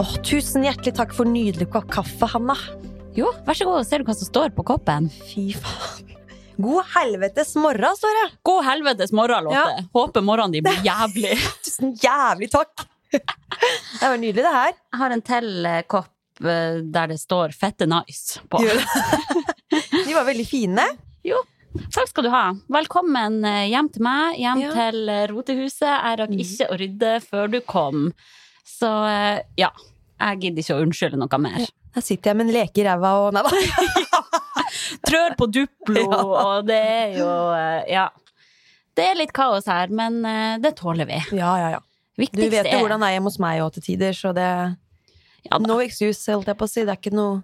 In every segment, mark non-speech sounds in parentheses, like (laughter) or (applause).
Åh, tusen hjertelig takk for nydelig kopp kaffe, Hanna. Jo, vær så god, ser du hva som står på koppen? Fy faen. God helvetes morgen, står det. God helvetes morgen, Lotte. Ja. Håper morgenen din blir (laughs) jævlig. Tusen jævlig takk. Det var nydelig, det her. Jeg har en til eh, kopp eh, der det står 'fette nice' på. (laughs) De var veldig fine. Jo, takk skal du ha. Velkommen eh, hjem til meg, hjem Ja. til eh, rotehuset. Jeg rakk Mm. ikke å rydde før du kom. Så ja, jeg gidder ikke å unnskylde noe mer. Her sitter jeg med en leke i ræva og Nei da. (laughs) Trør på Duplo, (laughs) Ja. og det er jo eh, Ja. Det er litt kaos her, men eh, det tåler vi. Ja, ja, ja. Du vet jo er hvordan det er hjemme hos meg òg til tider, så det Ja. No excuse, holdt jeg på å si. Det er ikke noe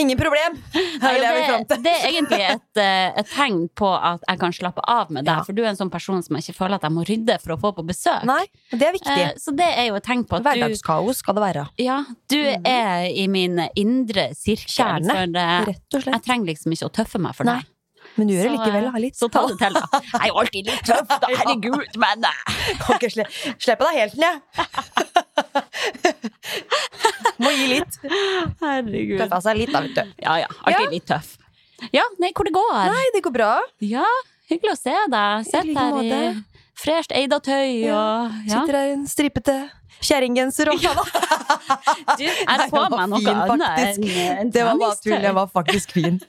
Ingen problem! Her vil jeg fram det, til. det er egentlig et, eh, et tegn på at jeg kan slappe av med deg, Ja. for du er en sånn person som jeg ikke føler at jeg må rydde for å få på besøk. Nei, det er viktig. Eh, Så det er jo et tegn på at Hverdagskaos skal det være. ja, du er i min indre sirkel. Kjerne, eh, Rett og slett. jeg trenger liksom ikke å tøffe meg for Nei. deg. Men du gjør det likevel. da, Litt. Så ta det til, da. Jeg er jo alltid litt tøff, da. (laughs) Herregud, men Kan ikke slippe deg helt ned. Må gi litt. Herregud. Tøffa seg litt, da, vet du. Ja ja, alltid Ja. litt tøff. Ja, nei, hvor det går? Nei, det går bra. Ja, hyggelig å se deg. Sett like her i måte. fresht Eida-tøy og ja. Sitter her i en stripete kjerringgenser og (laughs) Du, Jeg på meg noe fin, annet enn en Det var bare tull. Jeg var faktisk fin.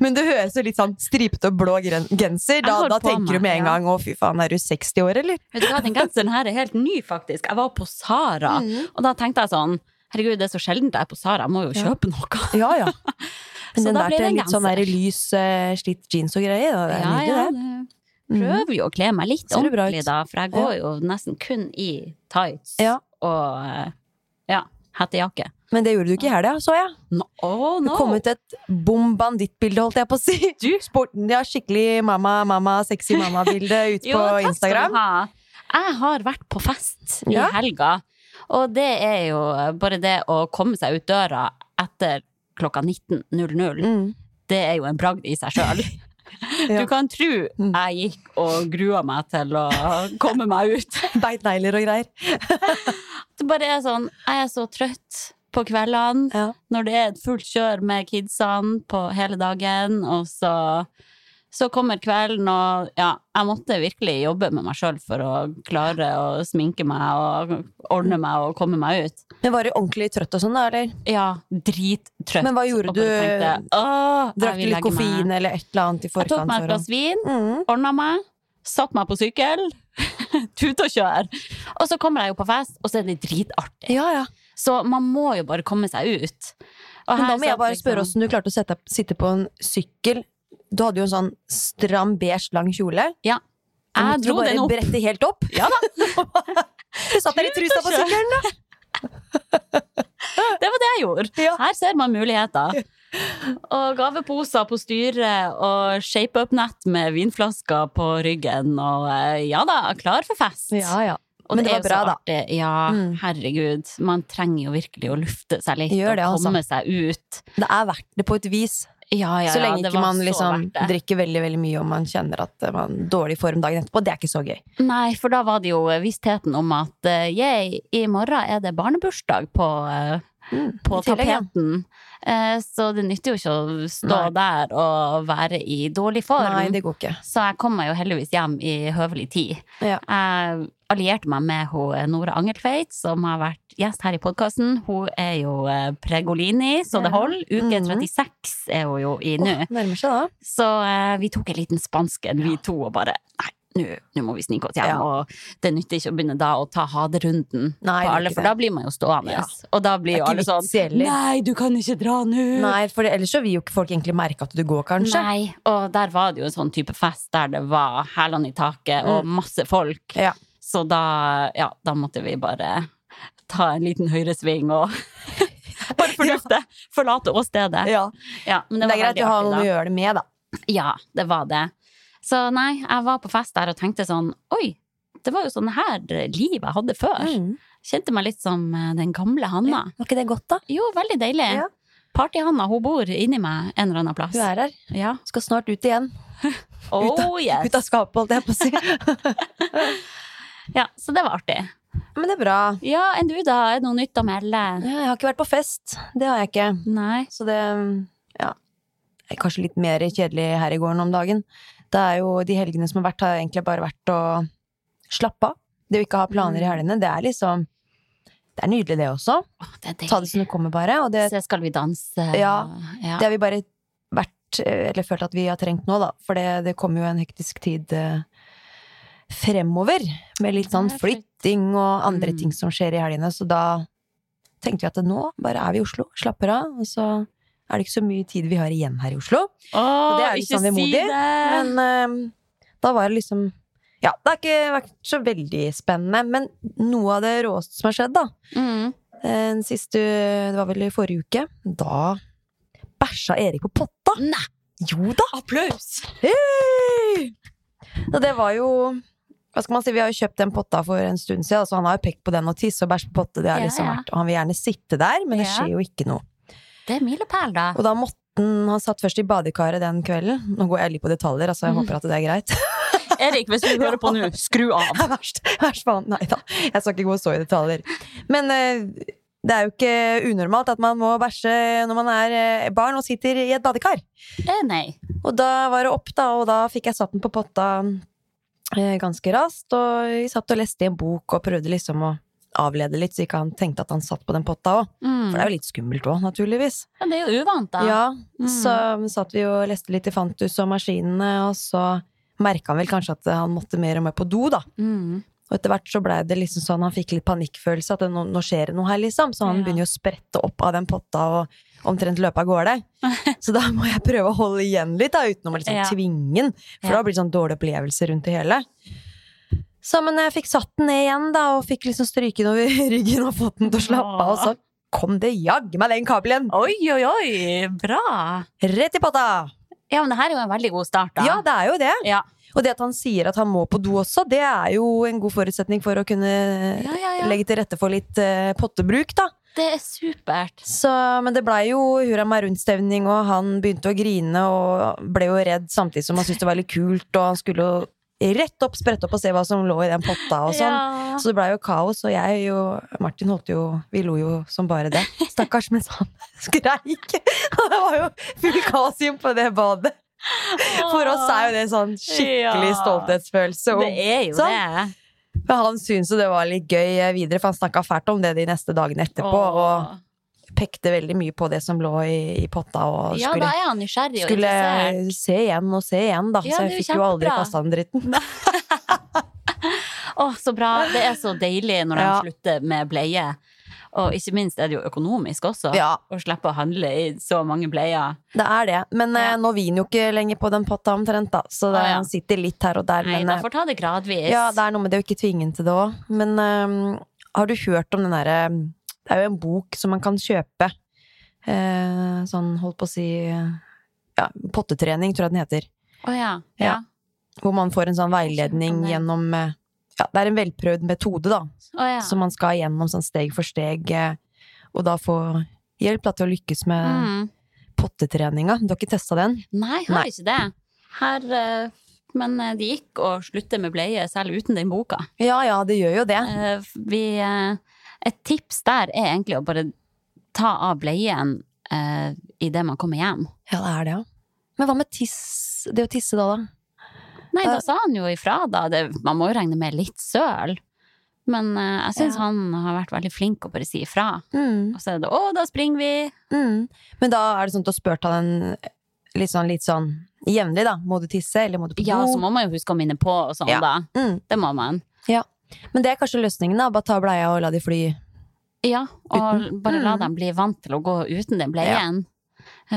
Men du høres jo litt sånn stripete og blå genser. Da, da tenker meg, du med en gang 'å, fy faen, er du 60 år', eller? Vet du hva, den genseren her er helt ny, faktisk. Jeg var på Sara, Mm. og da tenkte jeg sånn Herregud, det er så sjelden jeg er på Sara, jeg må jo kjøpe noe. Ja, ja. (laughs) Men Så den der til litt sånn der lys, eh, slitt jeans og greier, det er Ja, nydelig, ja, det. det Mhm. prøver jo å kle meg litt ordentlig, da, for jeg går jo nesten kun i tights Ja. og eh, ja, hettejakke. Men det gjorde du ikke i helga, så jeg. No, oh, Det kom ut et bom banditt-bilde, holdt jeg på å si. (laughs) Du? Sporten, ja, skikkelig mamma, mamma, sexy mamma-bilde ute Jo, på Instagram. Jeg har vært på fest i Ja. helga, og det er jo bare det å komme seg ut døra etter klokka 19.00. Mm. Det er jo en bragd i seg sjøl. (laughs) Ja. Du kan tro Mm. jeg gikk og grua meg til å komme meg ut. (laughs) Beit negler og greier. (laughs) Det bare er sånn, jeg er så trøtt på kveldene Ja. når det er et fullt kjør med kidsene på hele dagen, og så, så kommer kvelden, og ja, jeg måtte virkelig jobbe med meg sjøl for å klare å sminke meg og ordne meg og komme meg ut. Men var du ordentlig trøtt og sånn, da, eller? Ja, drittrøtt. Men hva gjorde du? Drakk du litt legge meg». koffein eller et eller annet i Jeg tok meg et glass vin, Mm. ordna meg, satt meg på sykkel, (laughs) tut og kjør. Og så kommer jeg jo på fest, og så er det dritartig. Ja, ja. Så man må jo bare komme seg ut. Og Men da må jeg bare spørre liksom- åssen du klarte å sette, sitte på en sykkel. Du hadde jo en sånn stram beige lang kjole. Ja. Jeg du dro bare den opp. brette helt opp. (laughs) Ja da. Du (laughs) satt der i trusa på sykkelen, da! Det var det jeg gjorde. Ja. Her ser man muligheter. Og gaveposer på styret og shape-up-nett med vinflasker på ryggen. Og eh, ja da, klar for fest. Ja, ja. Og Men det det var bra, da. artig. Ja, Mm. herregud. Man trenger jo virkelig å lufte seg litt det, og altså. komme seg ut. Det er verdt det på et vis. Ja, ja, så ja, lenge det ikke man liksom drikker veldig veldig mye og man kjenner at man er dårlig form dagen etterpå. Det er ikke så gøy. Nei, for da var det jo vissheten om at uh, yeah, i morgen er det barnebursdag på, eh, på I tillegg, ja. tapeten. Uh, så det nytter jo ikke å stå Nei. der og være i dårlig form. Nei, det går ikke. Så jeg kom meg jo heldigvis hjem i høvelig tid. Ja. Jeg allierte meg med hun Nora Angeltveit, som har vært gjest her i podkasten. Hun er jo eh, Pregolini, så det holder. Uke Mhm. 36 er hun jo i nå. Oh. Så uh, vi tok en liten spansken, vi to, og bare Nei, nå må vi snike oss hjem, Ja. og det nytter ikke å begynne da å ta haderunden Nei, på alle, for da blir man jo stående. Ja. Og da blir jo alle sånn. Nei, du kan ikke dra nå! Nei, for ellers så vil jo ikke folk egentlig merke at du går, kanskje. Nei, og der var det jo en sånn type fest der det var hælene i taket og masse folk. Mm. Ja. Så da, ja, da måtte vi bare ta en liten høyresving og (laughs) bare fordufte. Forlate åstedet. Ja. Ja, men Det, det, er greit å ha noen å gjøre det med, da. Ja, det var det. Så nei, jeg var på fest der og tenkte sånn Oi, det var jo sånn her liv jeg hadde før. Mm. Kjente meg litt som eh, den gamle Hanna. Var ikke det godt, da? Jo, veldig deilig. Ja. Party-Hanna, hun bor inni meg en eller annen plass. Hun er her. Ja. Skal snart ut igjen. (laughs) Oh, yes. Ut av skapet, holdt jeg på å si. (laughs) Ja, så det var artig. Men det er bra. Ja, enn du da? Er det noe nytt å melde? Ja, Jeg har ikke vært på fest. Det har jeg ikke. Nei. Så det ja, er kanskje litt mer kjedelig her i gården om dagen. Det er jo De helgene som har vært, har egentlig bare vært å slappe av. Det å ikke ha planer i helgene, det er liksom Det er nydelig, det også. Åh, det er Ta det som det kommer, bare. Og det, Så skal vi danse? Ja. ja. det har vi bare vært Eller følt at vi har trengt nå, da. For det, det kommer jo en hektisk tid eh, fremover. Med litt sånn flytting og andre Mm. ting som skjer i helgene. Så da tenkte vi at nå bare er vi i Oslo, slapper av. Og så er det ikke så mye tid vi har igjen her i Oslo. Åh, det er litt ikke sånn vemodig, si! Men uh, da var det liksom Ja, det har ikke vært så veldig spennende. Men noe av det råeste som har skjedd, da mm. eh, Den siste Det var vel i forrige uke. Da bæsja Erik på potta! Nei! Jo da! Applaus! Hey! Og det var jo hva skal man si, Vi har jo kjøpt den potta for en stund siden, så han har jo pekt på den og tiss og bæsj på potte. Det har Ja, liksom vært, og Han vil gjerne sitte der, men det skjer jo ikke noe. Det er milepæl, da. Og da måtte han Han satt først i badekaret den kvelden. Nå går jeg litt på detaljer, altså jeg mm. håper at det er greit. (laughs) Erik, hvis du (laughs) hører på nå, skru av. Er (laughs) verst. Verst faen. Nei da, jeg skal ikke gå så i detaljer. Men eh, det er jo ikke unormalt at man må bæsje når man er eh, barn og sitter i et badekar. Eh, nei. Og da var det opp, da, og da fikk jeg satt den på potta ganske raskt. Og vi satt og leste i en bok og prøvde liksom å avlede litt, så ikke han tenkte at han satt på den potta òg. Mm. For det er jo litt skummelt òg, naturligvis. Ja, det er jo uvant, da. Ja, Mm. så satt vi og leste litt i Fantus og maskinene, og så merka han vel kanskje at han måtte mer og mer på do, da. Mm. Og etter hvert så blei det liksom sånn, han fikk litt panikkfølelse, at det, nå, nå skjer det noe her, liksom. Så han Ja. begynner jo å sprette opp av den potta og omtrent løpe av gårde. (laughs) Så da må jeg prøve å holde igjen litt, da, uten å liksom Ja. tvinge den. For da blir det sånn dårlig opplevelse rundt det hele. Så men jeg fikk satt den ned igjen, da, og fikk liksom stryke den over (laughs) ryggen og fått den til å slappe av, og så kom det jaggu meg den kabelen Oi, oi, oi! Bra! rett i potta! Ja, men det her er jo en veldig god start, da. Ja, det er jo det. Ja. Og det at han sier at han må på do også, det er jo en god forutsetning for å kunne Ja, ja, ja. legge til rette for litt uh, pottebruk, da. Det er supert. Så, men det blei jo hurra meg rundt-stevning, og han begynte å grine og ble jo redd samtidig som han syntes det var litt kult, og han skulle jo rett opp, sprette opp og se hva som lå i den potta og sånn. Ja. Så det blei jo kaos, og jeg og Martin holdt jo Vi lo jo som bare det. (laughs) Stakkars, mens han (laughs) skreik. Og (laughs) det var jo full kaos på det badet. (laughs) For oss er jo det sånn skikkelig stolthetsfølelse. Det er jo Sånn. det. men han syntes jo det var litt gøy videre, for han snakka fælt om det de neste dagene etterpå. Åh. Og pekte veldig mye på det som lå i, i potta, og Ja, da skulle, er han nysgjerrig og skulle interessert. se igjen og se igjen, da. Ja, så jeg fikk fikk jo aldri kjempebra. kasta den dritten. (laughs) Å, så bra. Det er så deilig når de Ja. slutter med bleie. Og ikke minst er det jo økonomisk også. Ja, Å slippe å handle i så mange bleier. det er det. Men eh, Ja. nå viner jo ikke lenger på den potta omtrent, da. Så det, Å, ja. sitter litt her og der. Nei, men man eh, får ta det gradvis. ja, det er noe med det å ikke tvinge til det òg. Men eh, har du hørt om den derre Det er jo en bok som man kan kjøpe. Eh, sånn, holdt på å si ja, Pottetrening, tror jeg den heter. Å ja. Ja. ja. Hvor man får en sånn veiledning gjennom eh, Ja, det er en velprøvd metode, da. Oh, ja. Som man skal gjennom sånn steg for steg. eh, Og da få hjelp da, til å lykkes med Mm. pottetreninga. Du har ikke testa den? Nei, jeg har Nei. ikke det. Her eh, Men eh, det gikk å slutte med bleie selv uten den boka. Ja ja, det gjør jo det. Vi Et tips der er egentlig å bare ta av bleien idet man kommer hjem. Ja, det er det, ja. Men hva med tiss? Det å tisse da, da? Nei, da Eh. sa han jo ifra, da. Det, man må jo regne med litt søl. Men uh, jeg syns Ja. han har vært veldig flink å bare si ifra. Mm, Og så er det 'å, da springer vi'. mm. Men da er det sånn at du har spurt han en litt sånn, litt sånn jevnlig, da. Må du tisse, eller må du på Ja, så må man jo huske å minne på og sånn, Ja. da. Mm, Det må man. men det er kanskje løsningen, da. Bare ta bleia og la de fly. Ja, og Uten? bare la Mm. dem bli vant til å gå uten den bleien. Eh,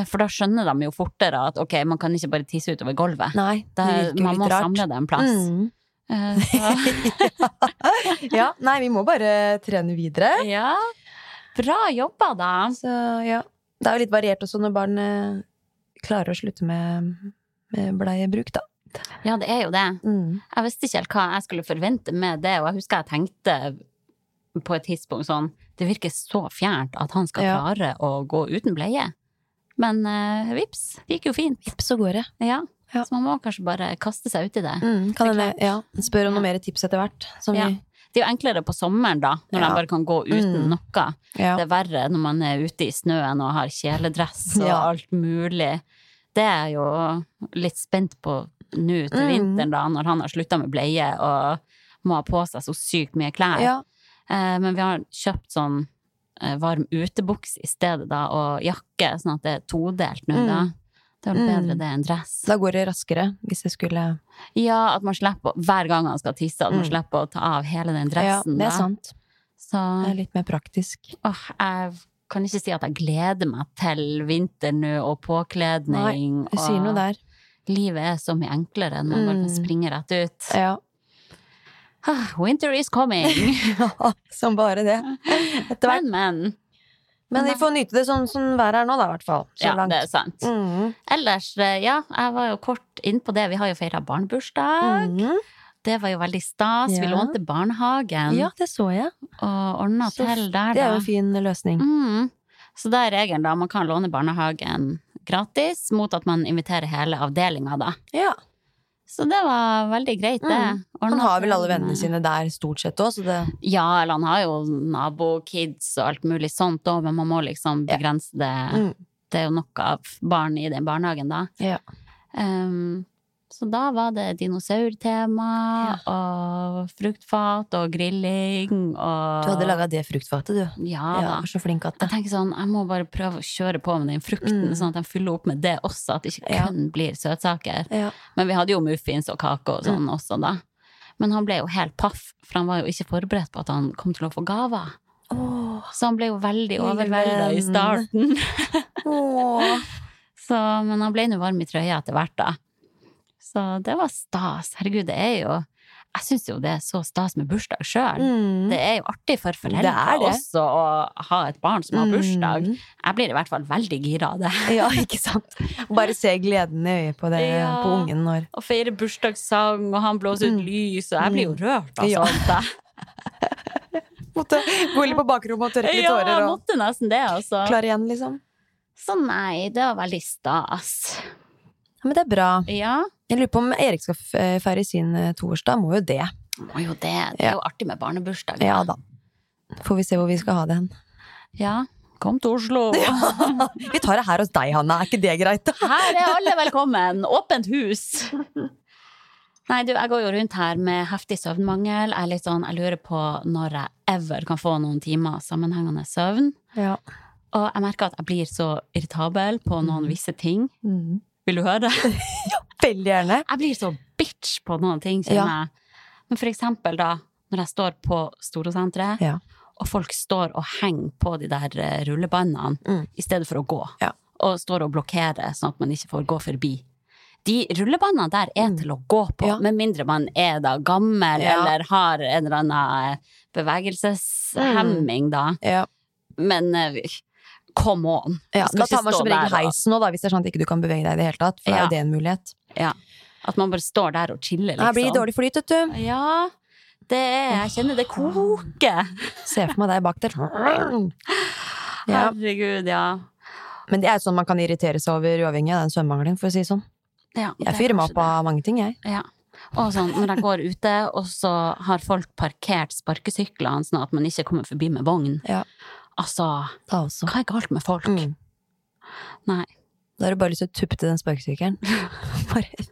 For da skjønner de jo fortere at ok, man kan ikke bare tisse utover gulvet. Nei, det Det, virker man må rart. samle det en plass. Mm. Eh, (laughs) Ja, nei, vi må bare trene videre. ja, bra jobba, da. Så ja. Det er jo litt variert også når barn eh, klarer å slutte med, med bleiebruk, da. Ja, det er jo det. Mm. Jeg visste ikke helt hva jeg skulle forvente med det, og jeg husker jeg tenkte på et tidspunkt sånn Det virker så fjernt at han skal Ja. klare å gå uten bleie. Men uh, vips, det gikk jo fint. Vips, og gårde. Ja. Ja. Så man må kanskje bare kaste seg uti det. Mm, kan Det ja. Spør om noen mer tips etter hvert. Som Ja. vi, Det er jo enklere på sommeren, da, når Ja. de bare kan gå uten Mm. noe. Det er verre når man er ute i snøen og har kjeledress og alt mulig. Det er jeg jo litt spent på nå til Mm. vinteren, da, når han har slutta med bleie og må ha på seg så sykt mye klær. ja. Eh, men vi har kjøpt sånn varm utebuks i stedet, da, og jakke, sånn at det er todelt nå, Mm. da. Det er vel bedre Mm. det enn dress. Da går det raskere, hvis det skulle Ja, at man slipper hver gang han skal tisse, at man Mm. slipper å ta av hele den dressen Ja, det er sant. Så Det er litt mer praktisk. åh, jeg kan ikke si at jeg gleder meg til vinter nå, og påkledning. Nei, Du sier noe der. livet er så mye enklere når man bare kan Mm. springe rett ut. Ja. Ah, Winter is coming! (laughs) Som bare det. Etter hvert. men, men. Men vi får nyte det sånn som været er nå, da, i hvert fall. Så Ja, langt. det er sant. Mm. Ellers, eh, ja, jeg var jo kort inn på det. Vi har jo feira barnebursdag. Mm. Det var jo veldig stas. Vi lånte barnehagen Ja, det så jeg. og ordna til der, Det er jo en fin løsning. Mm. Så da er regelen da, man kan låne barnehagen gratis mot at man inviterer hele avdelinga, da. Ja. Så det var veldig greit, det. Mm. Han har vel alle vennene sine der stort sett òg, så det Ja, eller han har jo nabokids og alt mulig sånt òg, men man må liksom begrense det. mm. Det er jo nok av barn i den barnehagen, da. Ja. Um, så da var det dinosaurtema og fruktfat og grilling og Du hadde laga det fruktfatet, du. Ja Ja, da. var så flink at det. Jeg tenker sånn, jeg må bare prøve å kjøre på med den frukten, Mm. sånn at de fyller opp med det også, at det ikke Ja. kun blir søtsaker. Ja. Men vi hadde jo muffins og kake og sånn også, da. Men han ble jo helt paff, for han var jo ikke forberedt på at han kom til å få gaver. Oh, Så han ble jo veldig overvelda i starten. oh. (laughs) Så, men han ble nå varm i trøya etter hvert, da. Så det var stas. Herregud, det er jo Jeg syns jo det er så stas med bursdag sjøl. Mm. Det er jo artig for foreldre også å ha et barn som har bursdag. Mm. Jeg blir i hvert fall veldig gira av det. Ja, ikke sant. Bare se gleden i øyet på, det, Ja. på ungen når Og feire bursdagssang, og han blåser ut Mm. lys, og jeg blir jo rørt av Ja. sånt. jeg. Måtte gå litt på bakrommet og tørke litt Ja, tårer og måtte nesten det, altså. klar igjen, liksom. Så nei, det var veldig stas. Ja, men det er bra. Ja, Jeg lurer på om Erik skal eh, feire sin eh, toårsdag. Må jo det. må jo det. Det er jo artig med barnebursdag. Ja da. Får vi se hvor vi skal ha det hen. Ja, kom til Oslo. (laughs) Vi tar det her hos deg, Hanna. Er ikke det greit? Her er alle velkommen! Åpent hus! Nei, du, jeg går jo rundt her med heftig søvnmangel. Jeg, er litt sånn, jeg lurer på når jeg ever kan få noen timer sammenhengende søvn. Ja. Og jeg merker at jeg blir så irritabel på noen visse ting. Mm. Vil du høre? (laughs) Veldig gjerne. Jeg blir så bitch på noen ting, kjenner jeg. Men for eksempel da, når jeg står på Storosenteret, Ja. og folk står og henger på de der eh, rullebåndene Mm. i stedet for å gå, Ja. og står og blokkerer sånn at man ikke får gå forbi. De rullebåndene der er til å gå på, Mm. Ja. med mindre man er da gammel Ja. eller har en eller annen eh, bevegelseshemming, da. Ja. Men eh, come on. Ja, Jeg skal da tar man som regel heisen da, hvis det er sånn at ikke du kan bevege deg i det hele tatt. For Ja. er jo det en mulighet. Ja. At man bare står der og chiller, liksom. Det blir dårlig flyt, vet du. Ja, det er Jeg kjenner det koker. Se for meg deg bak der. (laughs) Ja. Herregud, ja. Men det er sånn man kan irritere seg over uavhengig av den svømmemangelen, for å si sånn. ja det Jeg er fyrer meg opp av mange ting, jeg. Ja. Og sånn, når jeg går ute, og så har folk parkert sparkesyklene sånn at man ikke kommer forbi med vogn. Ja. Altså, hva er galt med folk? Mm. Nei. Da har du bare lyst til å tuppe til den sparkesykkelen. (laughs) Bare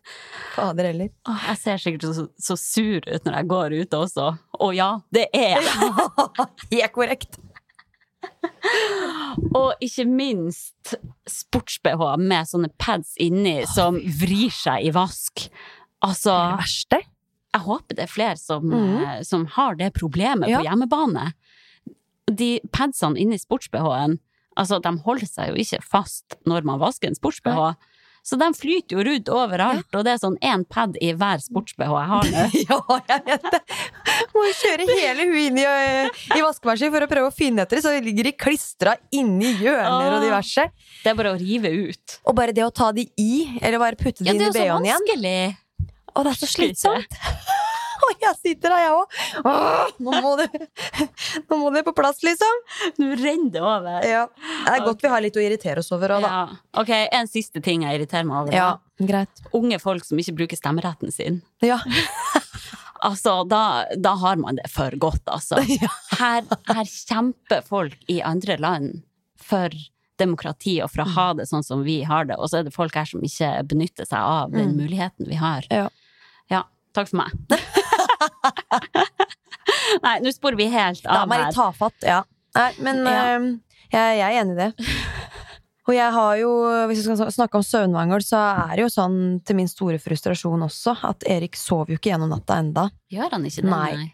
Fader heller. Jeg ser sikkert så, så sur ut når jeg går ute også. Og ja, det er jeg! Helt korrekt. (laughs) Og ikke minst sports-BH med sånne pads inni som vrir seg i vask. Altså, Det er det verste. jeg håper det er flere som, mm. eh, som har det problemet Ja. på hjemmebane. De padsene inni sports-BH-en, altså de holder seg jo ikke fast når man vasker en sports-BH. Så de flyter jo rundt overalt, og det er sånn én pad i hver sports-BH jeg har nå. (laughs) Ja, jeg vet det. Må kjøre hele hun inn i, øh, i vaskemaskinen for å prøve å finne etter det, så ligger de klistra inni hjørner og Ah. diverse. Det er bare å rive ut. Og bare det å ta de i, eller bare putte de Ja, inn det i BH-en igjen. Å, det er så slitsomt! (laughs) Og jeg sitter der, jeg òg. Nå, må det- (laughs) nå må det på plass, liksom. Nå renner det over. Ja. Det er godt vi har litt å irritere oss over òg, da. Ja. Ok, en siste ting jeg irriterer meg over. Ja, greit. Unge folk som ikke bruker stemmeretten sin. Ja. (laughs) Altså, da, da har man det for godt, altså. Her, her kjemper folk i andre land for demokrati og for å ha det sånn som vi har det, og så er det folk her som ikke benytter seg av den Mm. muligheten vi har. Ja. Ja, takk for meg. (laughs) Nei, nå sporer vi helt av her. av må jeg ta fatt, ja. Nei, men Ja. øhm, jeg, jeg er enig i det. (laughs) Og jeg har jo, hvis vi skal snakke om søvnmangel, så er det jo sånn til min store frustrasjon også, at Erik sover jo ikke gjennom natta enda. Gjør han ikke det? Nei.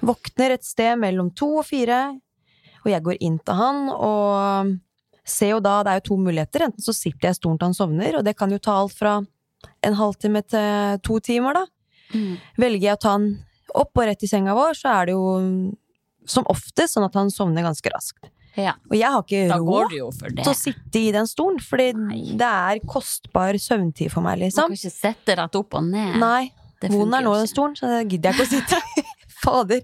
Våkner et sted mellom to og fire, og jeg går inn til han, og ser jo da, det er jo to muligheter, enten så sitter jeg i stolen til han sovner, og det kan jo ta alt fra en halvtime til to timer da. Mm. Velger jeg å ta han opp og rett i senga vår, så er det jo som oftest sånn at han sovner ganske raskt. Ja, Og jeg har ikke råd til å sitte i den stolen, fordi Nei. det er kostbar søvntid for meg, Man Du kan ikke sette rett opp og ned. Nei, vond er nå nå den stolen, så det gidder jeg ikke å sitte i. (laughs) Fader.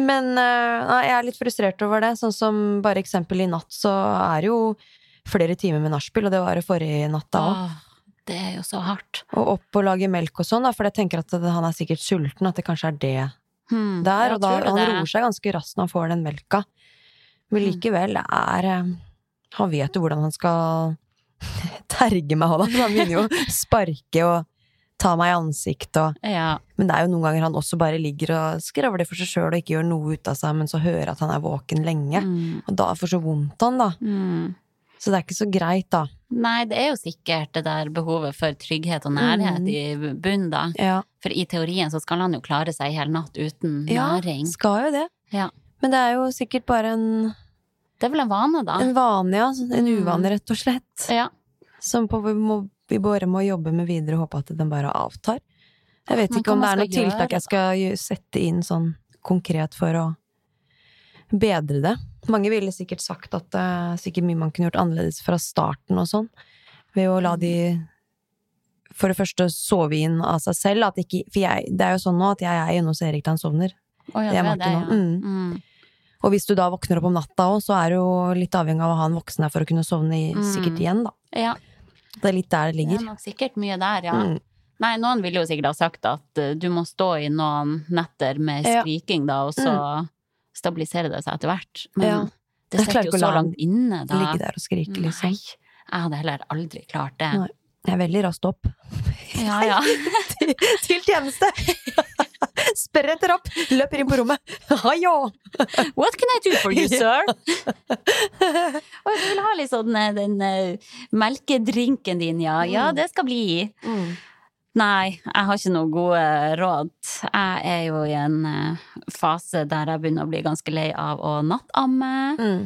Men uh, jeg er litt frustrert over det. Sånn som bare eksempel i natt, så er det jo flere timer med nachspiel, og det var det forrige natta òg. Det er jo så hardt. Og opp og lage melk og sånn, da, for jeg tenker at han er sikkert sulten, at det kanskje er det Hmm, der. og da, han det? roer seg ganske raskt når han får den melka. Men Mm. likevel, det er eh, Han vet jo hvordan han skal (laughs) terge meg, han. Han begynner jo å (laughs) sparke og ta meg i ansiktet og Ja. Men det er jo noen ganger han også bare ligger og skravler for seg sjøl og ikke gjør noe ut av seg, men så hører at han er våken lenge. Mm, Og da får så vondt han, da. mm. Så det er ikke så greit, da. Nei, det er jo sikkert det der behovet for trygghet og nærhet Mm. i bunnen, da. Ja, For i teorien så skal han jo klare seg i hele natt uten ja næring. skal jo det. Ja. Men det er jo sikkert bare en, Det er vel en vane, da. en vane, ja. En Mm. uvane, rett og slett. Ja. Som på, vi, må, vi bare må jobbe med videre og håpe at den bare avtar. Jeg vet ikke om det er gjøre, tiltak jeg skal sette inn sånn konkret for å bedre det. Mange ville sikkert sagt at det er sikkert mye man kunne gjort annerledes fra starten og sånn. Ved å la de for det første sove inn av seg selv. At ikke, for jeg, det er jo sånn nå at jeg er inne hos Erik da han sovner. Oh, ja, Det er det Martin nå. Mm. Mm. Og hvis du da våkner opp om natta òg, så er du jo litt avhengig av å ha en voksen der for å kunne sovne i, Mm. sikkert igjen, da. Ja, Det er litt der det ligger. det er nok sikkert mye der, ja. Mm. Nei, noen ville jo sikkert ha sagt at eh, du må stå i noen netter med skriking, da, og så stabiliserer det seg etter hvert. Men Ja. det sitter jo så langt inne, da. Ligge der og skrike, liksom. Nei, jeg hadde heller aldri klart det. Nei. Jeg er veldig raskt opp. Ja, ja. (laughs) Til tjeneste! (laughs) Spør etter opp! Løper inn på rommet. Hajo! What can I do for you, (laughs) sir? Og du vil ha litt sånn eh, den eh, melkedrinken din, ja. Ja, Mm. det skal bli. Mm. Nei, jeg har ikke noe gode råd. Jeg er jo i en eh, fase der jeg begynner å bli ganske lei av å nattamme. Mm.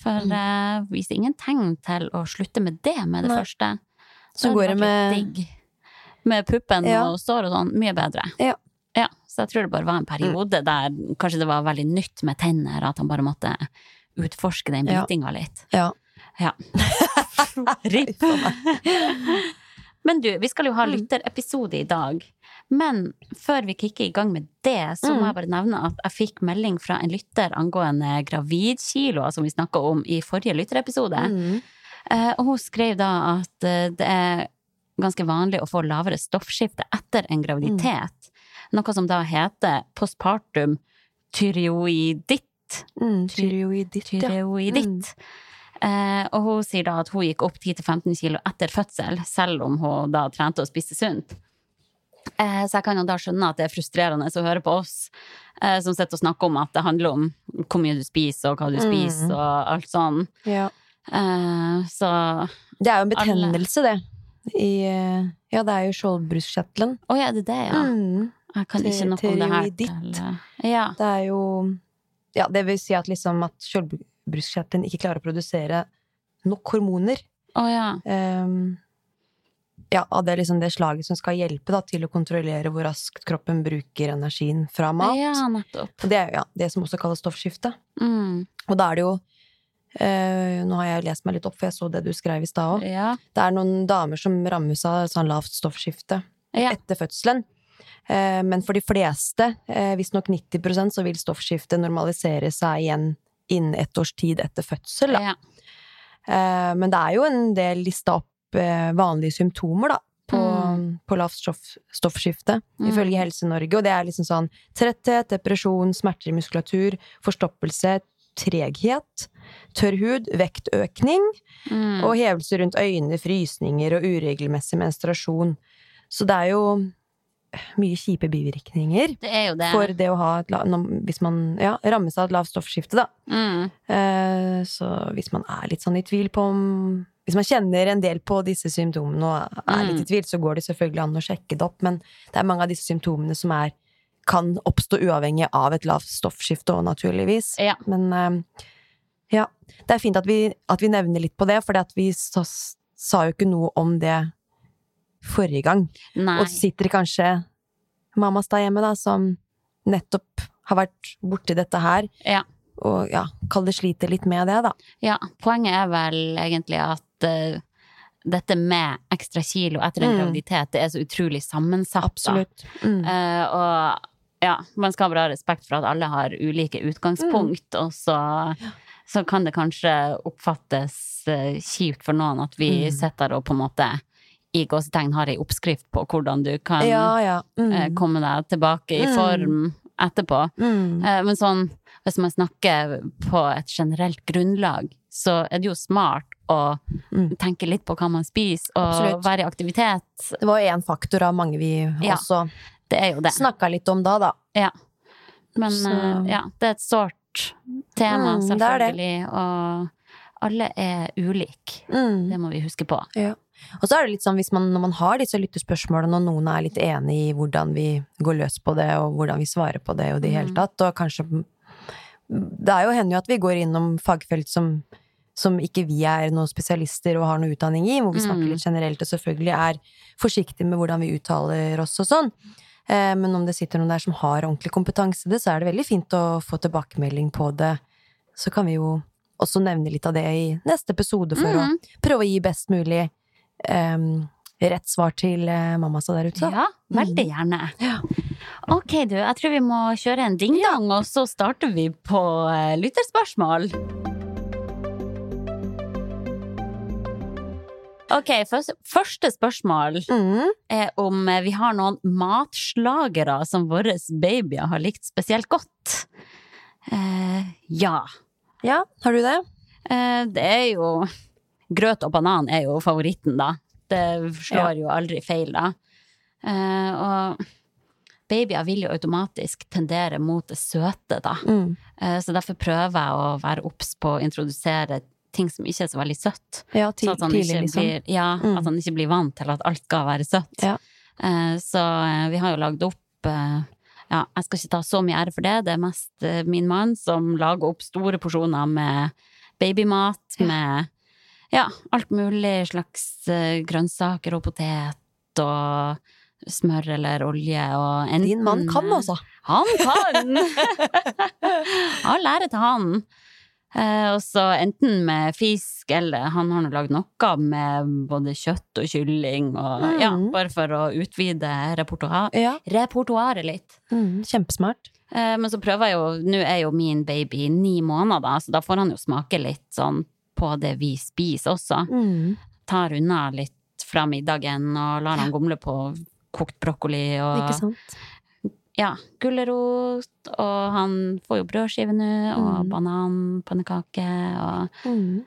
For uh, viser ingen tegn til å slutte med det med det Nei. første. Så så går det med digg. Med puppen Ja. og sår og sånn, mye bedre. Ja. Ja, så jeg tror det bare var en periode der kanskje det var veldig nytt med tenner, at han bare måtte utforske den Ja. litt. Ja. Ja. (laughs) Ripp. (laughs) Men du, vi skal jo ha Mm. lytterepisode i dag. Men før vi kicker i gang med det, så må Mm. jeg bare nevne at jeg fikk melding fra en lytter angående gravidkiloer, som vi snakka om i forrige lytterepisode. Mm. Eh, Og hun skrev da at eh, det er ganske vanlig å få lavere stoffskifte etter en graviditet. Noe som da heter postpartum tyreoiditt. Mm. Tyreoiditt, ja. Tyreoiditt. Eh, og hun sier da at hun gikk opp 10-15 kilo etter fødsel, selv om hun da trente og spiste sunt. Eh, Så jeg kan jo da skjønne at det er frustrerende å høre på oss eh, som sitter og snakker om at det handler om hvor mye du spiser, og hva du Mm. spiser, og alt sånn. Ja. Eh, Så Det er jo en Alle. det. I, eh, ja, det er jo skjoldbruskkjertelen. Å ja, det er det, ja. Mm. Jeg kan ikke noe om det her. til- Ja. Det er jo Ja, det vil si at liksom at skjoldbruskkjertelen ikke klarer å produsere nok hormoner. Oh, ja. Um, ja, det, liksom det slaget som skal hjelpe da, til å kontrollere hvor raskt kroppen bruker energien fra mat. Ja, nettopp. Og det er jo ja, det som også kalles stoffskifte. Mm. Og da er det jo eh, Nå har jeg lest meg litt opp, for jeg så det du skrev i stad òg. Ja. Det er noen damer som rammes av sånn lavt stoffskifte Ja. etter fødselen. Eh, men for de fleste, eh, visstnok 90% så vil stoffskiftet normalisere seg igjen innen ett års tid etter fødsel. Da. ja. Eh, men det er jo en del lista opp eh, vanlige symptomer da, på, Mm. på lavt stoff, stoffskifte, Mm. ifølge Helse-Norge. Og det er liksom sånn tretthet, depresjon, smerter i muskulatur, forstoppelse, treghet, tørr hud, vektøkning Mm. og hevelse rundt øyne, frysninger og uregelmessig menstruasjon. Så det er jo mye kjipe bivirkninger Det er jo det. for det å ha et la- Hvis man ja, rammes av et lavt stoffskifte, da. Mm. Eh, Så hvis man er litt sånn i tvil på om Hvis man kjenner en del på disse symptomene og er litt i tvil, så går det selvfølgelig an å sjekke det opp, men det er mange av disse symptomene som er kan oppstå uavhengig av et lavt stoffskifte òg, naturligvis. Ja. Men eh, ja, det er fint at vi, at vi nevner litt på det, for vi sa, sa jo ikke noe om det forrige gang. Nei. Og så sitter det kanskje mammas der hjemme, da, som nettopp har vært borti dette her, Ja. og ja, kall det sliter litt med det, da. Ja, poenget er vel egentlig at uh, dette med ekstra kilo etter en Mm. graviditet, det er så utrolig sammensatt. Absolutt. Mm. Uh, og ja, man skal bare ha respekt for at alle har ulike utgangspunkt, og så, så kan det kanskje oppfattes eh, kjipt for noen at vi Mm. sitter og på en måte i gåsetegn har ei oppskrift på hvordan du kan Ja, ja. Mm. eh, komme deg tilbake i Mm. form etterpå. Mm. Eh, Men sånn, hvis man snakker på et generelt grunnlag, så er det jo smart å Mm. tenke litt på hva man spiser, og Absolutt. være i aktivitet. Det var én faktor av mange vi Ja. også Det er jo det. snakka litt om da, da. Men Så- eh, ja, det er et sårt tema, Mm, det er det. selvfølgelig, og alle er ulike. Mm. Det må vi huske på. Ja. Og så er det litt sånn hvis man, når man har disse lyttespørsmålene, og noen er litt enig i hvordan vi går løs på det, og hvordan vi svarer på det, og det i hele tatt, og kanskje Det er jo hender jo at vi går innom fagfelt som, som ikke vi er noen spesialister og har noe utdanning i, hvor vi snakker Mhm. litt generelt og selvfølgelig er forsiktige med hvordan vi uttaler oss og sånn. Eh, Men om det sitter noen der som har ordentlig kompetanse det, så er det veldig fint å få tilbakemelding på det. Så kan vi jo også nevne litt av det i neste episode for å Mhm. prøve å gi best mulig em, rett svar til mamma så der ute. Ja, veldig gjerne. Ja. Ok, du, jeg tror vi må kjøre en ding-dong, og så starter vi på eh, lytterspørsmål. Ok, første spørsmål Mm. er om eh, vi har noen matslagere som våre babyer har likt spesielt godt. Eh, ja. Ja, har du det? Eh, det er jo Grøt og banan er jo favoritten, da. Det slår jo aldri feil, da. Eh, og babyer vil jo automatisk tendere mot det søte, da. Mm. Eh, så derfor prøver jeg å være obs på å introdusere ting som ikke er så veldig søtt. Ja, til, at han tidlig, liksom. blir, ja, Mm. at han ikke blir vant til at alt skal være søtt. Ja. Eh, Så eh, vi har jo lagd opp eh, Ja, jeg skal ikke ta så mye ære for det, det er mest eh, min mann som lager opp store porsjoner med babymat, Ja. med ja, alt mulig slags eh, grønnsaker og potet og smør eller olje og enten Din mann kan altså. han kan! (laughs) All ære til han. Eh, og så enten med fisk, eller han har nå lagd noe med både kjøtt og kylling, og ja, Mm. bare for å utvide repertoar Ja. repertoaret litt. Mm. Kjempesmart. Eh, men så prøver jeg jo, nå er jo min baby ni måneder, så da får han jo smake litt sånn på det vi spiser også. Mm. Tar unna litt fra middagen og lar han gomle på kokt brokkoli og Ikke sant? ja, gulrot, og han får jo brødskive nå, og Mm. bananpannekake, og Mm.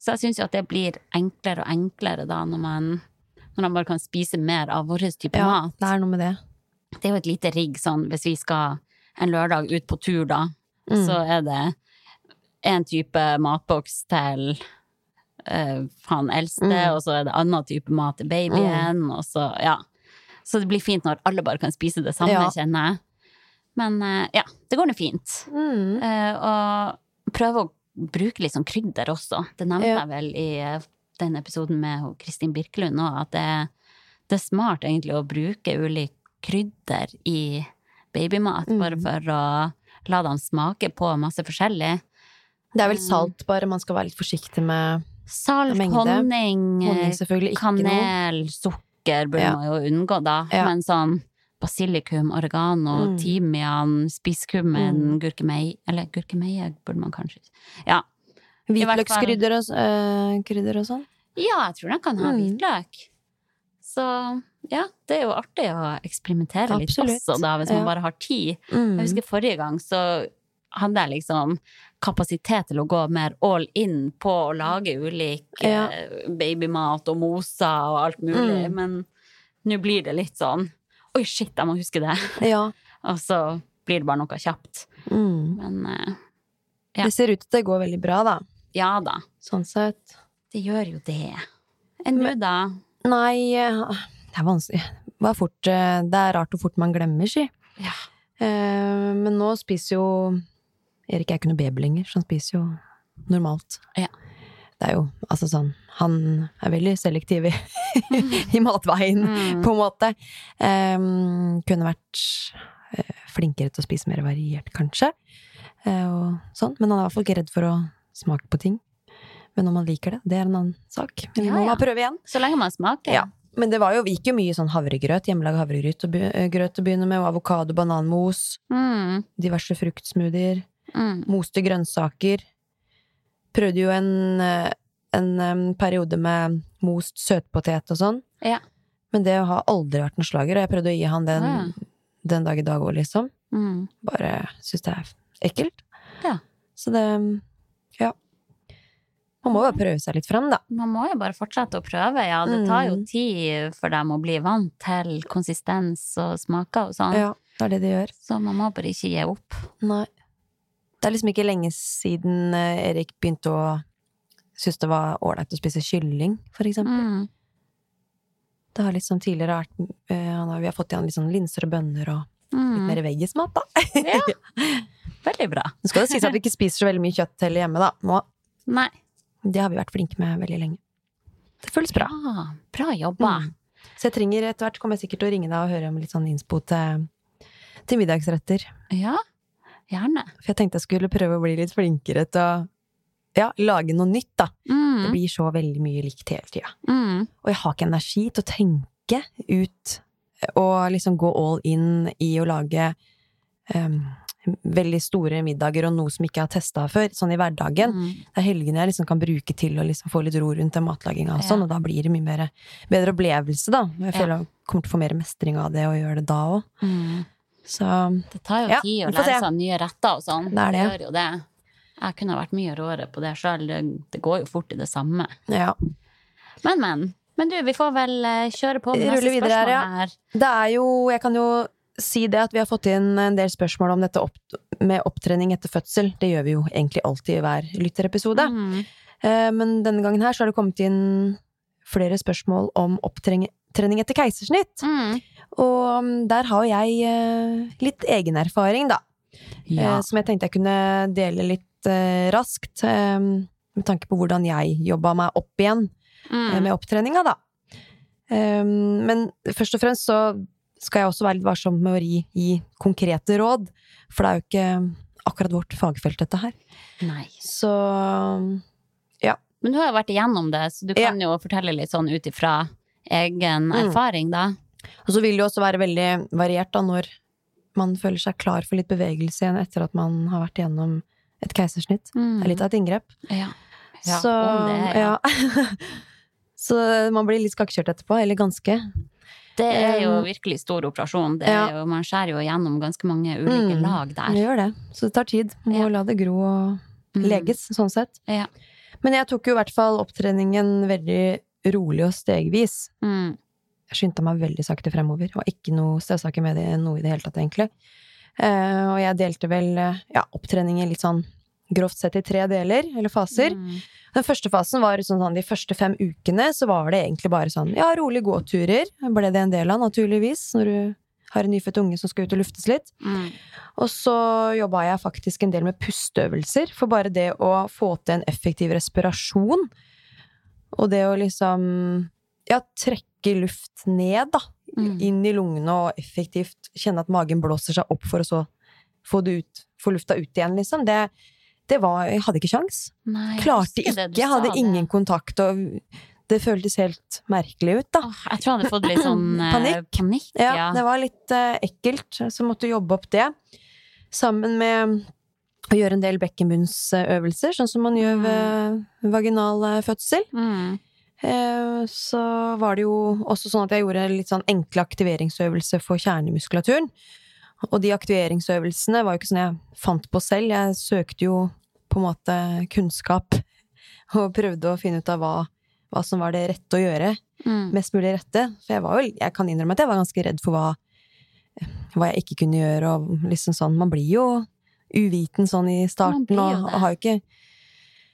Så jeg syns jo at det blir enklere og enklere da, når man, når man bare kan spise mer av vår type Ja, mat. det er noe med det. Det er jo et lite rigg sånn hvis vi skal en lørdag ut på tur, da. Mm. Så er det en type matboks til uh, han eldste, Mm. og så er det annen type mat til babyen, og så ja. Så det blir fint når alle bare kan spise det samme, Ja. kjenner jeg. Men uh, ja, det går nå fint. Mm. Uh, og prøve å bruke litt sånn krydder også. Det nevnte Ja. jeg vel i den episoden med Kristin Birkelund òg, at det, det er smart egentlig å bruke ulike krydder i babymat, Mm. bare for å la dem smake på masse forskjellig. Det er vel Mm. salt, bare man skal være litt forsiktig med Salt, Mengde. honning, honning, kanel, noe. sukker burde Ja. man jo unngå da. Ja. Men sånn basilikum, oregano, Mm. timian, spisskummen, gurkemeie Eller gurkemeie burde man kanskje Ja, Hvitløkskrydder og, øh, og sånn. Ja, jeg tror den kan ha Mm. hvitløk. Så ja, det er jo artig å eksperimentere litt Absolutt. også, da, hvis man Ja. bare har tid. Mm. Jeg husker forrige gang så hadde jeg liksom kapasitet til å gå mer all in på å lage ulik Ja. eh, babymat og moser og alt mulig, Mm. men nå blir det litt sånn Oi, shit, jeg må huske det. (laughs) Ja. Og så blir det bare noe kjapt. Mm. Men eh, Ja. Det ser ut til at det går veldig bra, da. ja da, Sånn sett. det gjør jo det. Enn du, da? Nei, øh, det er vanskelig. Det er, fort, det er rart hvor fort man glemmer, si. Ja. Eh, men nå spiser jo Erik er ikke noe baby lenger, så han spiser jo normalt. Ja. Det er jo altså sånn Han er veldig selektiv i, (laughs) i matveien, Mm. på en måte. Um, kunne vært eh, flinkere til å spise mer variert, kanskje. Uh, og sånn. Men han er i hvert fall ikke redd for å smake på ting. Men om han liker det, det er en annen sak. Men Ja, må ja. prøve igjen. Så lenge man smaker. Ja. Men det var jo, gikk jo mye sånn havregrøt, hjemmelaga havregrøt å begynne med, og avokado, bananmos, Mm, diverse fruktsmoothier, mm. moste grønnsaker. Prøvde jo en, eh, en periode med most søtpotet og sånn. Ja. Men det har aldri vært en slager, og jeg prøvde å gi han den ja. den dag i dag òg, liksom. Mm. Bare syns det er ekkelt. Ja. Så det Ja. Man må jo prøve seg litt frem, da. Man må jo bare fortsette å prøve, ja. Det tar jo Mm. tid for dem å bli vant til konsistens og smaker og sånn. Ja, det er det de gjør. Så man må bare ikke gi opp. Nei. Det er liksom ikke lenge siden eh, Erik begynte å synes det var ålreit å spise kylling, for eksempel. Mm. Det har liksom tidligere vært uh, Vi har fått igjen litt sånn linser og bønner og litt Mm. mer veggismat, da. Ja. (laughs) Veldig bra. Nå skal det sies at vi ikke spiser så veldig mye kjøtt heller hjemme, da. Nå, Nei. det har vi vært flinke med veldig lenge. Det føles bra. Bra, bra jobba. Mm. Så jeg trenger etter hvert kommer jeg sikkert til å ringe deg og høre om litt sånn innspo til, til middagsretter. Ja, gjerne. For jeg tenkte jeg skulle prøve å bli litt flinkere til å ja, lage noe nytt, da. Det Mm. blir så veldig mye likt hele tida. Mm. Og jeg har ikke energi til å tenke ut og liksom gå all in i å lage um, veldig store middager og noe som ikke jeg har testa før, sånn i hverdagen. Mm. Det er helgene jeg liksom kan bruke til å liksom få litt ro rundt den matlaginga og Ja. sånn, og da blir det mye mer, bedre opplevelse, da. Jeg Jeg Ja. jeg kommer til å få mer mestring av det og gjøre det da òg. Mm. Så Det tar jo Ja, tid å lære seg nye retter og sånn. Det det. gjør jo det. Jeg kunne vært mye råere på det sjøl. Det, det går jo fort i det samme. ja. Men, men. Men du, vi får vel eh, kjøre på med Rulle neste videre her, ja. her. Det er jo Jeg kan jo si det at vi har fått inn en del spørsmål om dette opp, med opptrening etter fødsel. Det gjør vi jo egentlig alltid i hver lytterepisode. Mm. Eh, Men denne gangen her så har det kommet inn flere spørsmål om opptrening etter keisersnitt. Mm. Og mm, der har jeg eh, litt egen erfaring, da. Ja. eh, Som jeg tenkte jeg kunne dele litt eh, raskt. Med tanke på hvordan jeg jobba meg opp igjen Mm. med opptreninga, da. Men først og fremst så skal jeg også være litt varsom med å gi, gi konkrete råd. For det er jo ikke akkurat vårt fagfelt, dette her. Nei. Så Men du har jo vært igjennom det, så du kan jo fortelle litt sånn ut ifra egen Mm. erfaring, da. Og så vil det jo også være veldig variert da når man føler seg klar for litt bevegelse igjen etter at man har vært gjennom et keisersnitt. Det er litt av et inngrep. Ja. Ja, så, det, ja. (laughs) så man blir litt skakkjørt etterpå, eller ganske. Det er jo Um, virkelig stor operasjon. Det er jo, man skjærer jo gjennom ganske mange ulike Mm, lag Det der. gjør det. Så det tar tid. Må Ja. la det gro og Mm. sånn sett. Ja. Men jeg tok jo i hvert fall opptreningen veldig rolig og stegvis. Mm. Jeg skyndte meg veldig sakte fremover. Og ikke noe støvsaker med det, noe i det hele tatt, egentlig. Uh, og jeg delte vel uh, ja, opptrening i litt sånn grovt sett i tre deler, eller faser. Mm. Den første fasen var sånn, sånn de første fem ukene, så var det egentlig bare sånn ja, rolig gåturer. Ble det en del av, naturligvis, når du har en nyfødt unge som skal ut og luftes litt. Mm. Og så jobba jeg faktisk en del med pusteøvelser, for bare det å få til en effektiv respirasjon, og det å liksom ja, trekke luft ned, da, Mm. inn i lungene og effektivt kjenne at magen blåser seg opp for å så få det ut, få lufta ut igjen, liksom, det, det var Jeg hadde ikke kjangs. Klarte ikke, jeg hadde sa det. ingen kontakt, og det føltes helt merkelig ut, da. Jeg tror jeg hadde fått litt sånn (clears throat) eh, Panikk. panikk Ja, ja. det var litt uh, ekkelt, så måtte jobbe opp det. Sammen med å gjøre en del bekkenbunnsøvelser, sånn som man gjør ved vaginal eh, fødsel. Mm. Eh, Så var det jo også sånn at jeg gjorde litt sånn enkle aktiveringsøvelser for kjernemuskulaturen. Og de aktiveringsøvelsene var jo ikke sånn jeg fant på selv, jeg søkte jo på en måte kunnskap (laughs) og prøvde å finne ut av hva, hva som var det rette å gjøre Mm. mest mulig rette. For jeg var jo, jeg kan innrømme at jeg var ganske redd for hva, hva jeg ikke kunne gjøre, og liksom sånn. Man blir jo uviten sånn i starten, og, og har jo ikke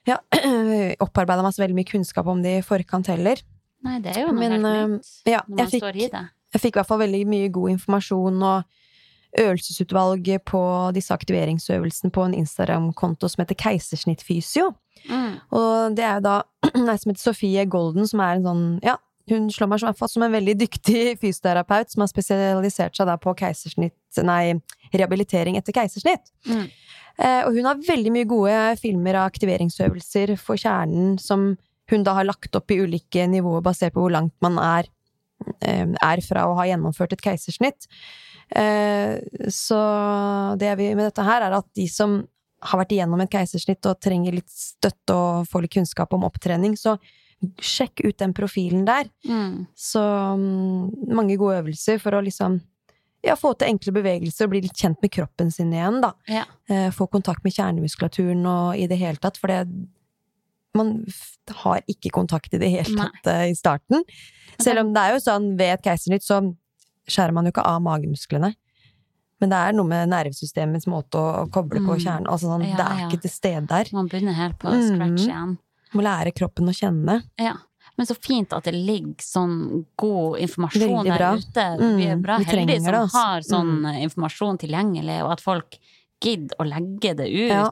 ja, (clears throat) opparbeida meg så veldig mye kunnskap om det i forkant heller. Nei, det er jo noe Men, nytt Ja, når man fikk, står i det. jeg fikk i hvert fall veldig mye god informasjon og øvelsesutvalg på disse aktiveringsøvelsene på en Instagram-konto som heter Keisersnittfysio. Mm. Og det er jo da (clears throat) ei som heter Sofie Golden, som er en sånn Ja, hun slår meg som, som en veldig dyktig fysioterapeut som har spesialisert seg på Nei, rehabilitering etter keisersnitt. Mm. Eh, og hun har veldig mye gode filmer av aktiveringsøvelser for kjernen som hun da har lagt opp i ulike nivåer basert på hvor langt man er, eh, er fra å ha gjennomført et keisersnitt. Eh, så det jeg vil med dette her, er at de som har vært igjennom et keisersnitt og trenger litt støtte og får litt kunnskap om opptrening, så sjekk ut den profilen der. Mm. Så mm, mange gode øvelser for å liksom ja, få til enkle bevegelser og bli litt kjent med kroppen sin igjen, da. Ja. Eh, få kontakt med kjernemuskulaturen og i det hele tatt, for det man har ikke kontakt i det hele tatt Nei. i starten. Selv om det er jo sånn ved et keisersnitt så skjærer man jo ikke av magemusklene. Men det er noe med nervesystemets måte å koble på Mm. kjernen. Altså sånn, Ja, det er ja. ikke til stede der. Man begynner helt på Mm. scratch igjen. Må lære kroppen å kjenne. Ja. Men så fint at det ligger sånn god informasjon der ute. Vi er Mm, bra vi heldige som altså. har sånn mm. informasjon tilgjengelig, og at folk gidder å legge det ut Ja.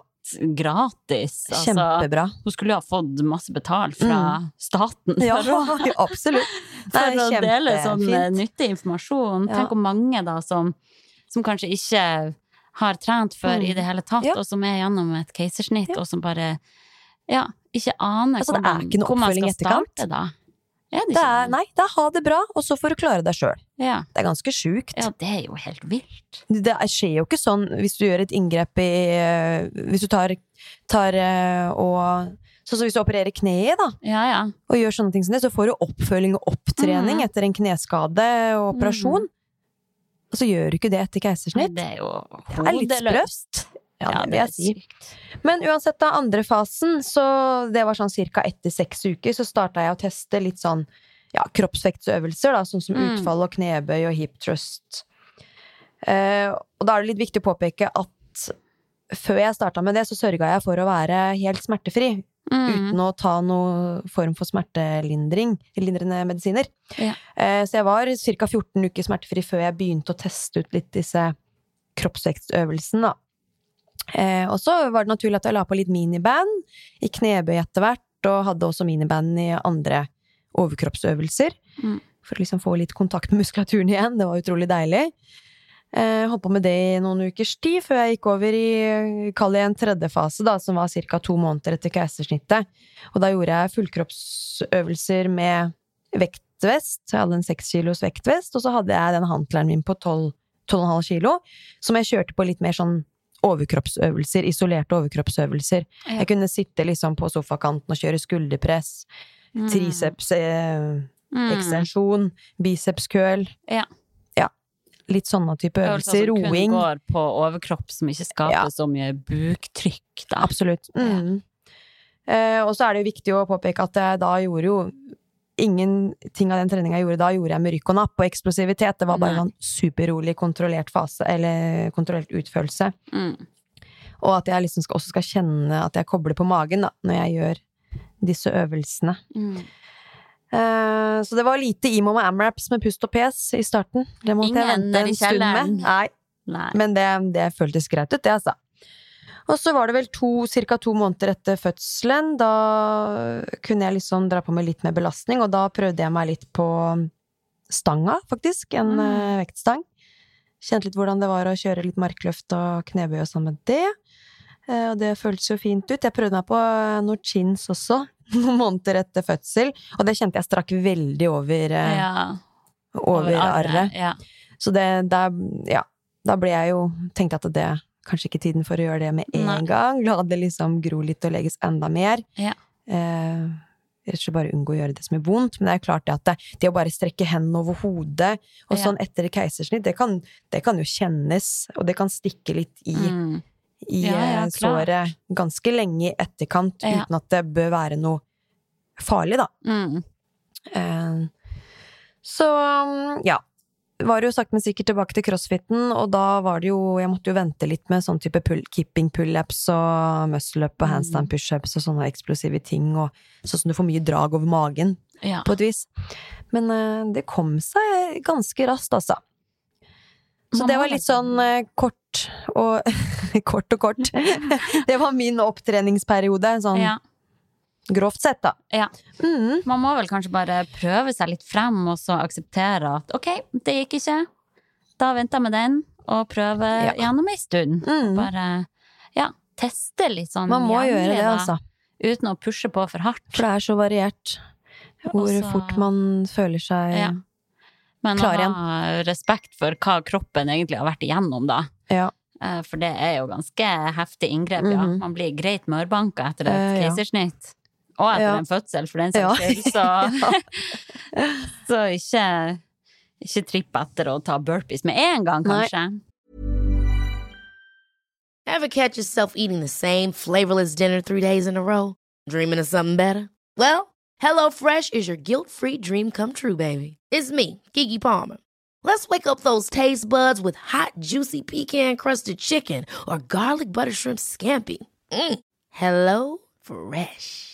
gratis. Altså, Kjempebra. hun skulle jo ha fått masse betalt fra staten Ja, (laughs) for, å, (laughs) absolutt. for å dele sånn eh, nyttig informasjon. Ja. Tenk om mange da som, som kanskje ikke har trent før Mm. i det hele tatt, og som er gjennom et keisersnitt, og som bare ja, ikke aner Altså, hvor, det er ikke noe hvor man oppfølging skal etterkant. starte da. Er det Det er, nei, det er ha det bra, og så får du klare deg sjøl. Ja. Det er ganske sjukt. ja, det er jo helt vilt. Det er- skjer jo ikke sånn hvis du gjør et inngrep i eh, Hvis du tar, tar eh, og Sånn som hvis du opererer kneet, da, Ja, ja. og gjør sånne ting som det, så får du oppfølging og opptrening mm. etter en kneskade og operasjon. Og så gjør du ikke det etter keisersnitt. det er jo Det er litt hodeløst. Ja, det er sykt. Men uansett, da, andre fasen, så det var sånn cirka etter seks uker, så starta jeg å teste litt sånn ja, kroppsvektsøvelser, da, sånn som Mm. utfall og knebøy og hip thrust. Eh, og da er det litt viktig å påpeke at før jeg starta med det, så sørga jeg for å være helt smertefri. Mm. Uten å ta noen form for smertelindring, lindrende medisiner. Ja. Eh, så jeg var ca. 14 uker smertefri før jeg begynte å teste ut litt disse kroppsvektsøvelsene da. Eh, og så var det naturlig at jeg la på litt miniband i knebøy etter hvert, og hadde også miniband i andre overkroppsøvelser. Mm. For å liksom få litt kontakt med muskulaturen igjen. Det var utrolig deilig. Eh, holdt på med det i noen ukers tid, før jeg gikk over i kall det en tredje fase, da, som var ca. to måneder etter keisersnittet. Og da gjorde jeg fullkroppsøvelser med vektvest. Jeg hadde en seks kilos vektvest, og så hadde jeg den hantleren min på 12 12,5 kilo, som jeg kjørte på litt mer sånn overkroppsøvelser, isolerte overkroppsøvelser. Ja. Jeg kunne sitte liksom på sofakanten og kjøre skulderpress, Mm. triceps, eh, Mm. ekstensjon, bicepskøl. Ja. ja. Litt sånne type Øvelser Roing. som kun går på overkropp, som ikke skaper Ja. så mye buktrykk, da. Absolutt. Mm. Eh, og så er det jo viktig å påpeke at jeg da gjorde jo ingenting av den treninga jeg gjorde da, gjorde jeg med rykk og napp og eksplosivitet. Det var bare en superrolig, kontrollert fase, eller kontrollert utførelse. Mm. Og at jeg liksom skal, også skal kjenne at jeg kobler på magen da, når jeg gjør disse øvelsene. Mm. Eh, så det var lite imo med amraps med pust og pes i starten. Det måtte jeg vente en stund med. Nei, Nei. men det, det føltes greit ut, det, altså. Og så var det vel to, cirka to måneder etter fødselen. Da kunne jeg liksom dra på med litt mer belastning, og da prøvde jeg meg litt på stanga, faktisk. En Mm. eh, vektstang. Kjente litt hvordan det var å kjøre litt markløft og knebøy og sånn med det. Eh, Og det føltes jo fint ut. Jeg prøvde meg på eh, noen chins også, (laughs) noen måneder etter fødsel. Og det kjente jeg strakk veldig over, ja. over, over arret. Ja. Så det, der, ja, da ble jeg jo Tenkte at det kanskje ikke tiden for å gjøre det med en Nei. gang. La det liksom gro litt og legges enda mer. Ja. Eh, rett og slett bare unngå å gjøre det som er vondt. Men det er klart det at det, det å bare strekke hendene over hodet og Ja. sånn etter keisersnitt, det kan, det kan jo kjennes, og det kan stikke litt i, Mm. i Ja, eh, såret ganske lenge i etterkant, uten at det bør være noe farlig, da. Mm. Eh, Så ja. Var jo sakte, men sikkert tilbake til crossfiten, og da var det jo Jeg måtte jo vente litt med sånn type pull, keeping pullups og muscle up og handstand pushups og sånne eksplosive ting, og sånn som du får mye drag over magen, Ja. på et vis. Men uh, det kom seg ganske raskt, altså. Så det var litt sånn uh, (laughs) kort og Kort og (laughs) kort. det var min opptreningsperiode, sånn ja. Grovt sett, da. Ja. Mm. Man må vel kanskje bare prøve seg litt frem, og så akseptere at ok, det gikk ikke. Da venter jeg med den, og prøver Ja. gjennom ei stund. Mm. Bare ja, teste litt sånn Man må gjøre det, da, altså. Uten å pushe på for hardt. For det er så variert hvor Også- fort man føler seg Ja. Men Klar å ha respekt for hva kroppen egentlig har vært igjennom, da. Ja. Eh, For det er jo ganske heftig inngrep, ja. Mhm. Man blir greit mørbanka etter et Eh, keisersnitt. Og etter Ja. en fødsel, for den Ja. saks skyld. Så, (laughs) (laughs) så ikke, ikke tripp etter å ta burpees med en gang, Nei. kanskje. Ever catch yourself eating the same flavorless dinner three days in a row? Dreaming of something better? Well, HelloFresh is your guilt free dream come true, baby. It's me, Gigi Palmer. Let's wake up those taste buds with hot, juicy pecan crusted chicken or garlic butter shrimp scampi. Mm. Hello Fresh.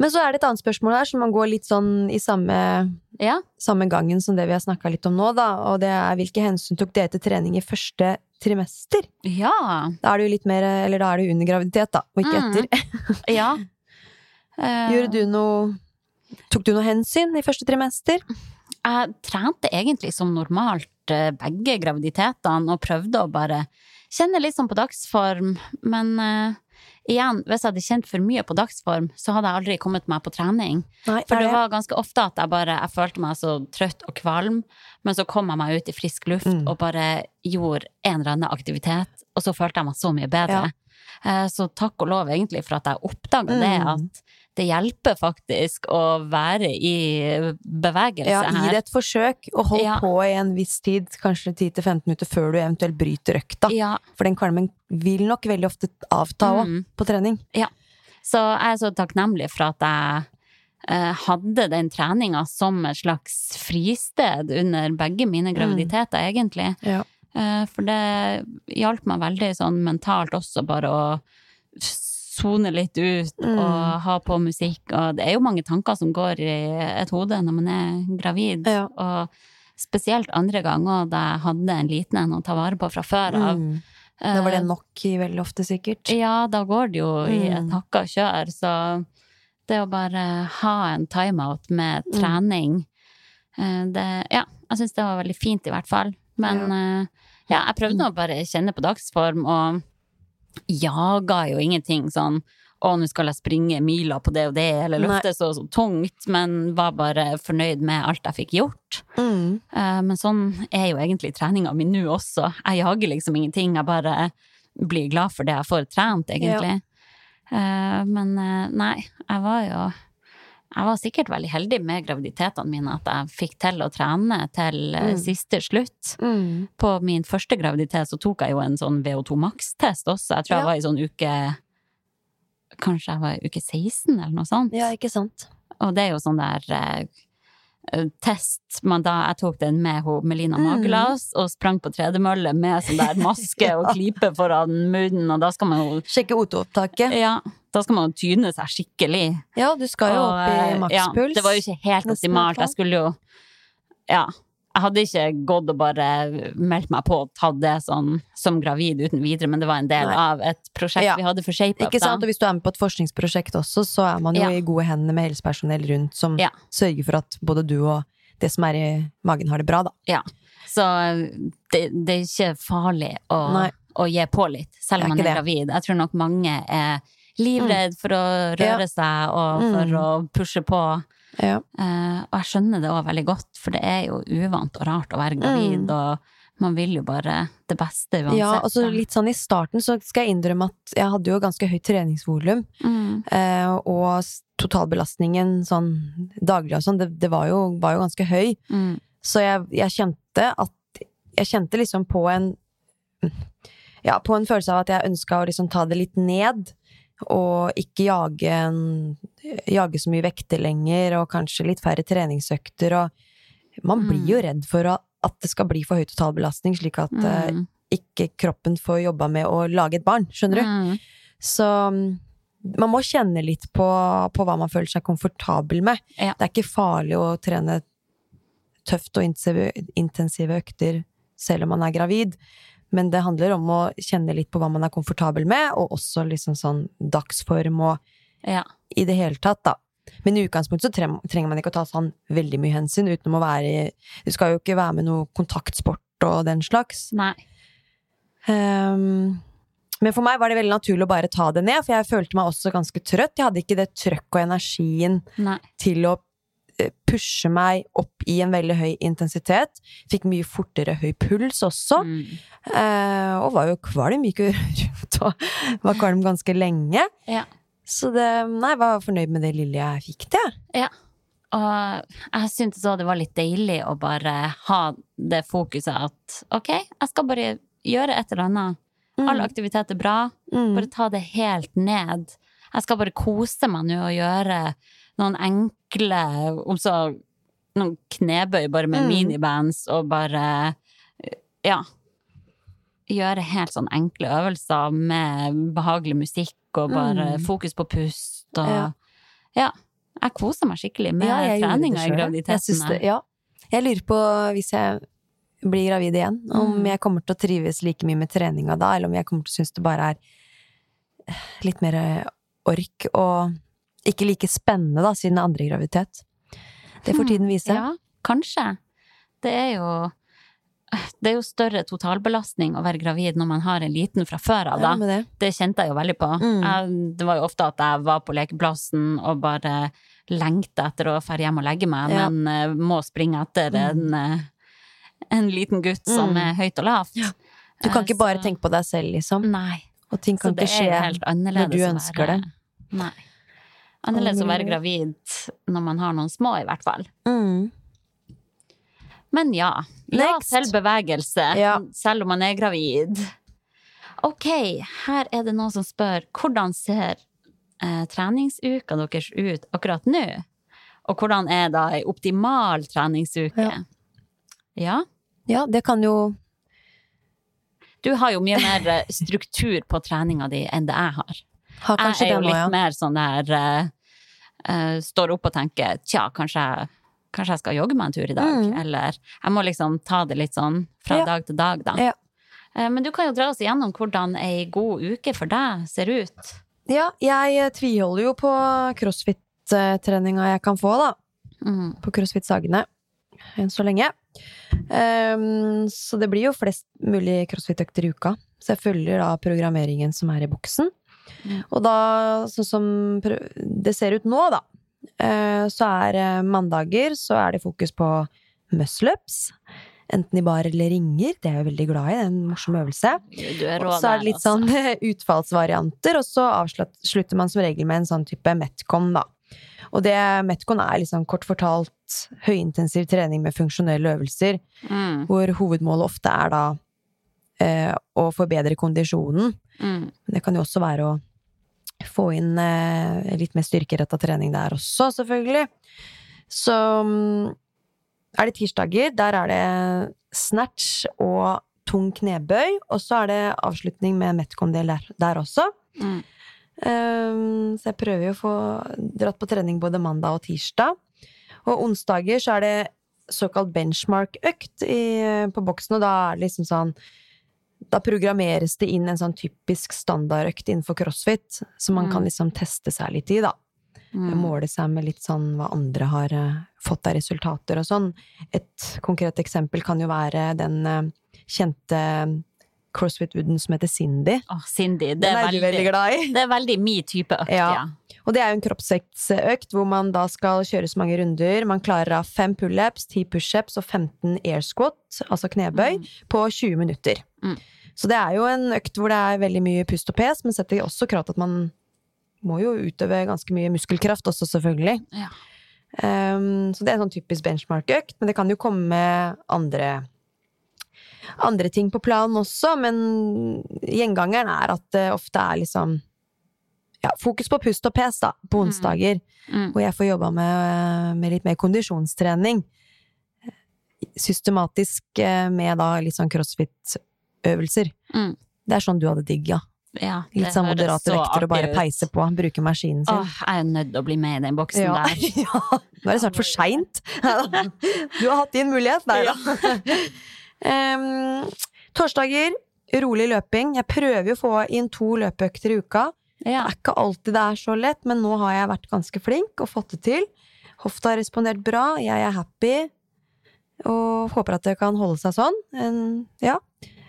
Men så er det et annet spørsmål her, som man går litt sånn i samme, Ja. samme gangen som det vi har snakka litt om nå, da. Og det er hvilke hensyn tok dere til trening i første trimester? Ja. Da er det jo litt mer Eller da er det under graviditet, da, og ikke Mm. etter. (laughs) ja. (laughs) Gjorde du noe Tok du noe hensyn i første trimester? Jeg trente egentlig som normalt eh, begge graviditetene, og prøvde å bare kjenne litt sånn på dagsform. Men eh, igjen, hvis jeg hadde kjent for mye på dagsform, så hadde jeg aldri kommet meg på trening. Nei, For det var ganske ofte at jeg bare jeg følte meg så trøtt og kvalm, men så kom jeg meg ut i frisk luft Mm. og bare gjorde en eller annen aktivitet, og så følte jeg meg så mye bedre. Ja. Så takk og lov egentlig for at jeg oppdaga det, Mm. at det hjelper faktisk å være i bevegelse her. Ja, gi det et forsøk, og hold Ja. på i en viss tid, kanskje 10-15 minutter før du eventuelt bryter økta. Ja, For den kvalmen vil nok veldig ofte avta òg, Mm. på trening. så jeg er så takknemlig for at jeg eh, hadde den treninga som et slags fristed under begge mine graviditeter, egentlig. Ja. Eh, For det hjalp meg veldig sånn mentalt også, bare å sone litt ut Mm. og ha på musikk. Og det er jo mange tanker som går i et hode når man er gravid. Ja. Og spesielt andre ganger da jeg hadde en liten en å ta vare på fra før av. Mm. Da var det Eh, nok i veldig ofte, sikkert. Ja, da går det jo i et Mm. hakka kjør, så det å bare ha en timeout med Mm. trening Eh, det, ja, jeg syns det var veldig fint, i hvert fall. Men ja, ja, jeg prøvde å bare kjenne på dagsform, og jaga jo ingenting sånn å, nå skal jeg springe mila på det og det, eller løfte så så tungt, men var bare fornøyd med alt jeg fikk gjort. Mm. Uh, Men sånn er jo egentlig treninga mi nå også. Jeg jager liksom ingenting, jeg bare blir glad for det jeg får trent, egentlig. Eh, Men uh, nei, jeg var jo Jeg var sikkert veldig heldig med graviditetene mine, at jeg fikk til å trene til eh, Mm. siste slutt. Mm. På min første graviditet så tok jeg jo en sånn VO2 Max-test også. Jeg tror Ja. jeg var i sånn uke Kanskje jeg var i uke 16, eller noe sånt. Ja, ikke sant. Og det er jo sånn der eh, test man da, Jeg tok den med ho, Melina Mm. Magelas og sprang på tredemølle med sånn der (laughs) maske og klype foran munnen, og da skal man jo Sjekke O2-opptaket. ja, da skal man jo tyne seg skikkelig. Ja, du skal jo Og, opp i eh, makspuls. Ja, det var jo ikke helt optimalt. Jeg skulle jo Ja. Jeg hadde ikke gått og bare meldt meg på og tatt det sånn som gravid uten videre, men det var en del Nei. av et prosjekt Ja. vi hadde for ShapeUp. Ikke sant? Og hvis du er med på et forskningsprosjekt også, så er man jo Ja. i gode hender med helsepersonell rundt som Ja. sørger for at både du og det som er i magen, har det bra, da. Så det, det er ikke farlig å, å gi på litt, selv om er man er det. gravid. Jeg tror nok mange er livredd for å Ja. røre seg og for Mm. å pushe på. Ja. Eh, og jeg skjønner det òg veldig godt, for det er jo uvant og rart å være gravid, Mm. og man vil jo bare det beste uansett. Ja, altså litt sånn i starten så skal jeg innrømme at jeg hadde jo ganske høyt treningsvolum, mm. eh, og totalbelastningen sånn daglig og sånn, det, det var, jo, var jo ganske høy. Mm. Så jeg, jeg kjente at Jeg kjente liksom på en Ja, på en følelse av at jeg ønska å liksom ta det litt ned. Og ikke jage, en, jage så mye vekter lenger, og kanskje litt færre treningsøkter. Og man blir jo redd for at det skal bli for høy totalbelastning, slik at eh, Mm. ikke kroppen får jobba med å lage et barn. Skjønner du? Mm. Så mm, man må kjenne litt på, på hva man føler seg komfortabel med. Ja. Det er ikke farlig å trene tøft og intensive økter selv om man er gravid, men det handler om å kjenne litt på hva man er komfortabel med, og også liksom sånn dagsform og Ja. i det hele tatt, da. Men i utgangspunktet så trenger man ikke å ta sånn veldig mye hensyn utenom å være i Du skal jo ikke være med noe kontaktsport og den slags. Nei. Um, men for meg var det veldig naturlig å bare ta det ned, for jeg følte meg også ganske trøtt. Jeg hadde ikke det trøkk og energien Nei. til å pushe meg opp i en veldig høy intensitet. Fikk mye fortere høy puls også. Mm. Eh, og var jo kvalm, gikk jo (laughs) rundt og var kvalm ganske lenge. Ja. Så det, nei, jeg var fornøyd med det lille jeg fikk til. jeg. Og jeg syntes òg det var litt deilig å bare ha det fokuset at ok, jeg skal bare gjøre et eller annet. All aktivitet er bra, Mm. bare ta det helt ned. Jeg skal bare kose meg nå og gjøre noen enkle, om så noen knebøy bare med Mm. minibands og bare ja. Gjøre helt sånn enkle øvelser med behagelig musikk og bare Mm. fokus på pust og Ja. ja. Jeg koser meg skikkelig med Ja, treninga i selv. Jeg Ja. Jeg lurer på, hvis jeg blir gravid igjen, om Mm. jeg kommer til å trives like mye med treninga da, eller om jeg kommer til å synes det bare er litt mer ork og ikke like spennende da, siden andre graviditet. Det får tiden vise. Hmm. Ja, kanskje. Det er jo det er jo større totalbelastning å være gravid når man har en liten fra før av, da. Ja, det. Det kjente jeg jo veldig på. Mm. Jeg, det var jo ofte at jeg var på lekeplassen og bare lengta etter å dra hjem og legge meg, Ja. men uh, må springe etter en, uh, en liten gutt som Mm. er høyt og lavt. Du kan Eh, ikke bare så- tenke på deg selv, liksom. Nei. Og ting kan ikke skje når du ønsker det. Nei. Annerledes å være gravid når man har noen små, i hvert fall. Mm. Men ja. Ja Next. til bevegelse, Ja. selv om man er gravid. Ok, her er det noen som spør hvordan ser eh, treningsuka deres ut akkurat nå? Og hvordan er da ei optimal treningsuke? Ja. ja. Ja, det kan jo Du har jo mye mer eh, struktur på treninga di enn det jeg har. Jeg er jo litt ja. mer sånn der uh, uh, Står opp og tenker tja, kanskje jeg, kanskje jeg skal jogge meg en tur i dag. Mm. Eller jeg må liksom ta det litt sånn fra Ja. dag til dag, da. Ja. Uh, Men du kan jo dra oss igjennom hvordan ei god uke for deg ser ut. Ja, jeg tviholder jo på crossfit-treninga jeg kan få, da. Mm. På CrossFit Sagene. enn så lenge. Um, så det blir jo flest mulig crossfit-økter i uka. Så jeg følger da programmeringen som er i boksen. Mm. Og da, sånn som det ser ut nå, da, eh, så er eh, mandager så er det fokus på muscle-ups. Enten i bar eller ringer. Det er jeg veldig glad i. Det er en morsom øvelse. Og så er det litt altså. sånn (laughs) utfallsvarianter, og så avslutter man som regel med en sånn type Metcon, da. Og det Metcon er liksom kort fortalt høyintensiv trening med funksjonelle øvelser, Mm, hvor hovedmålet ofte er da eh, og forbedre kondisjonen. mm, det kan jo også være å få inn eh, litt mer styrkeretta trening der også, selvfølgelig. Så mm, er det tirsdager. Der er det snatch og tung knebøy. Og så er det avslutning med Metcon-del der, der også. mm. Um, så jeg prøver jo å få dratt på trening både mandag og tirsdag. Og onsdager så er det såkalt benchmark-økt på boksen, og da er det liksom sånn Da programmeres det inn en sånn typisk standardøkt innenfor crossfit, som man kan Mm. liksom teste seg litt i, da. Mm. Måle seg med litt sånn hva andre har eh, fått av resultater og sånn. Et konkret eksempel kan jo være den eh, kjente crossfit-wooden som heter Cindy. Oh, Cindy, det Den er, er du veldig veldig, glad i. (laughs) det er veldig min type økt, Ja. ja. Og det er jo en kroppsvektsøkt hvor man da skal kjøre så mange runder. Man klarer av fem pullups, ti pushups og 15 air squat, altså knebøy, Mm. på 20 minutter. Mm. Så det er jo en økt hvor det er veldig mye pust og pes, men setter også krav til at man må jo utøve ganske mye muskelkraft også, selvfølgelig. Ja. Um, så det er en sånn typisk benchmark-økt, men det kan jo komme andre andre ting på planen også, men gjengangeren er at det ofte er liksom ja, fokus på pust og pes, da, på Mm. onsdager. Mm. Hvor jeg får jobba med, med litt mer kondisjonstrening. Systematisk eh, med da litt sånn crossfit-øvelser. Mm. Det er sånn du hadde digga. Ja, Litt sånn moderate så vekter og bare peise på. Bruke maskinen sin. Åh, jeg er nødt til å bli med i den boksen Ja. der. (laughs) ja. Nå er det snart for seint. Du har hatt din mulighet. Nei da. um, (laughs) torsdager, rolig løping. Jeg prøver jo å få inn to løpeøkter i uka. Det er ikke alltid det er så lett, men nå har jeg vært ganske flink og fått det til. Hofta har respondert bra, jeg er happy, og håper at det kan holde seg sånn. En, ja,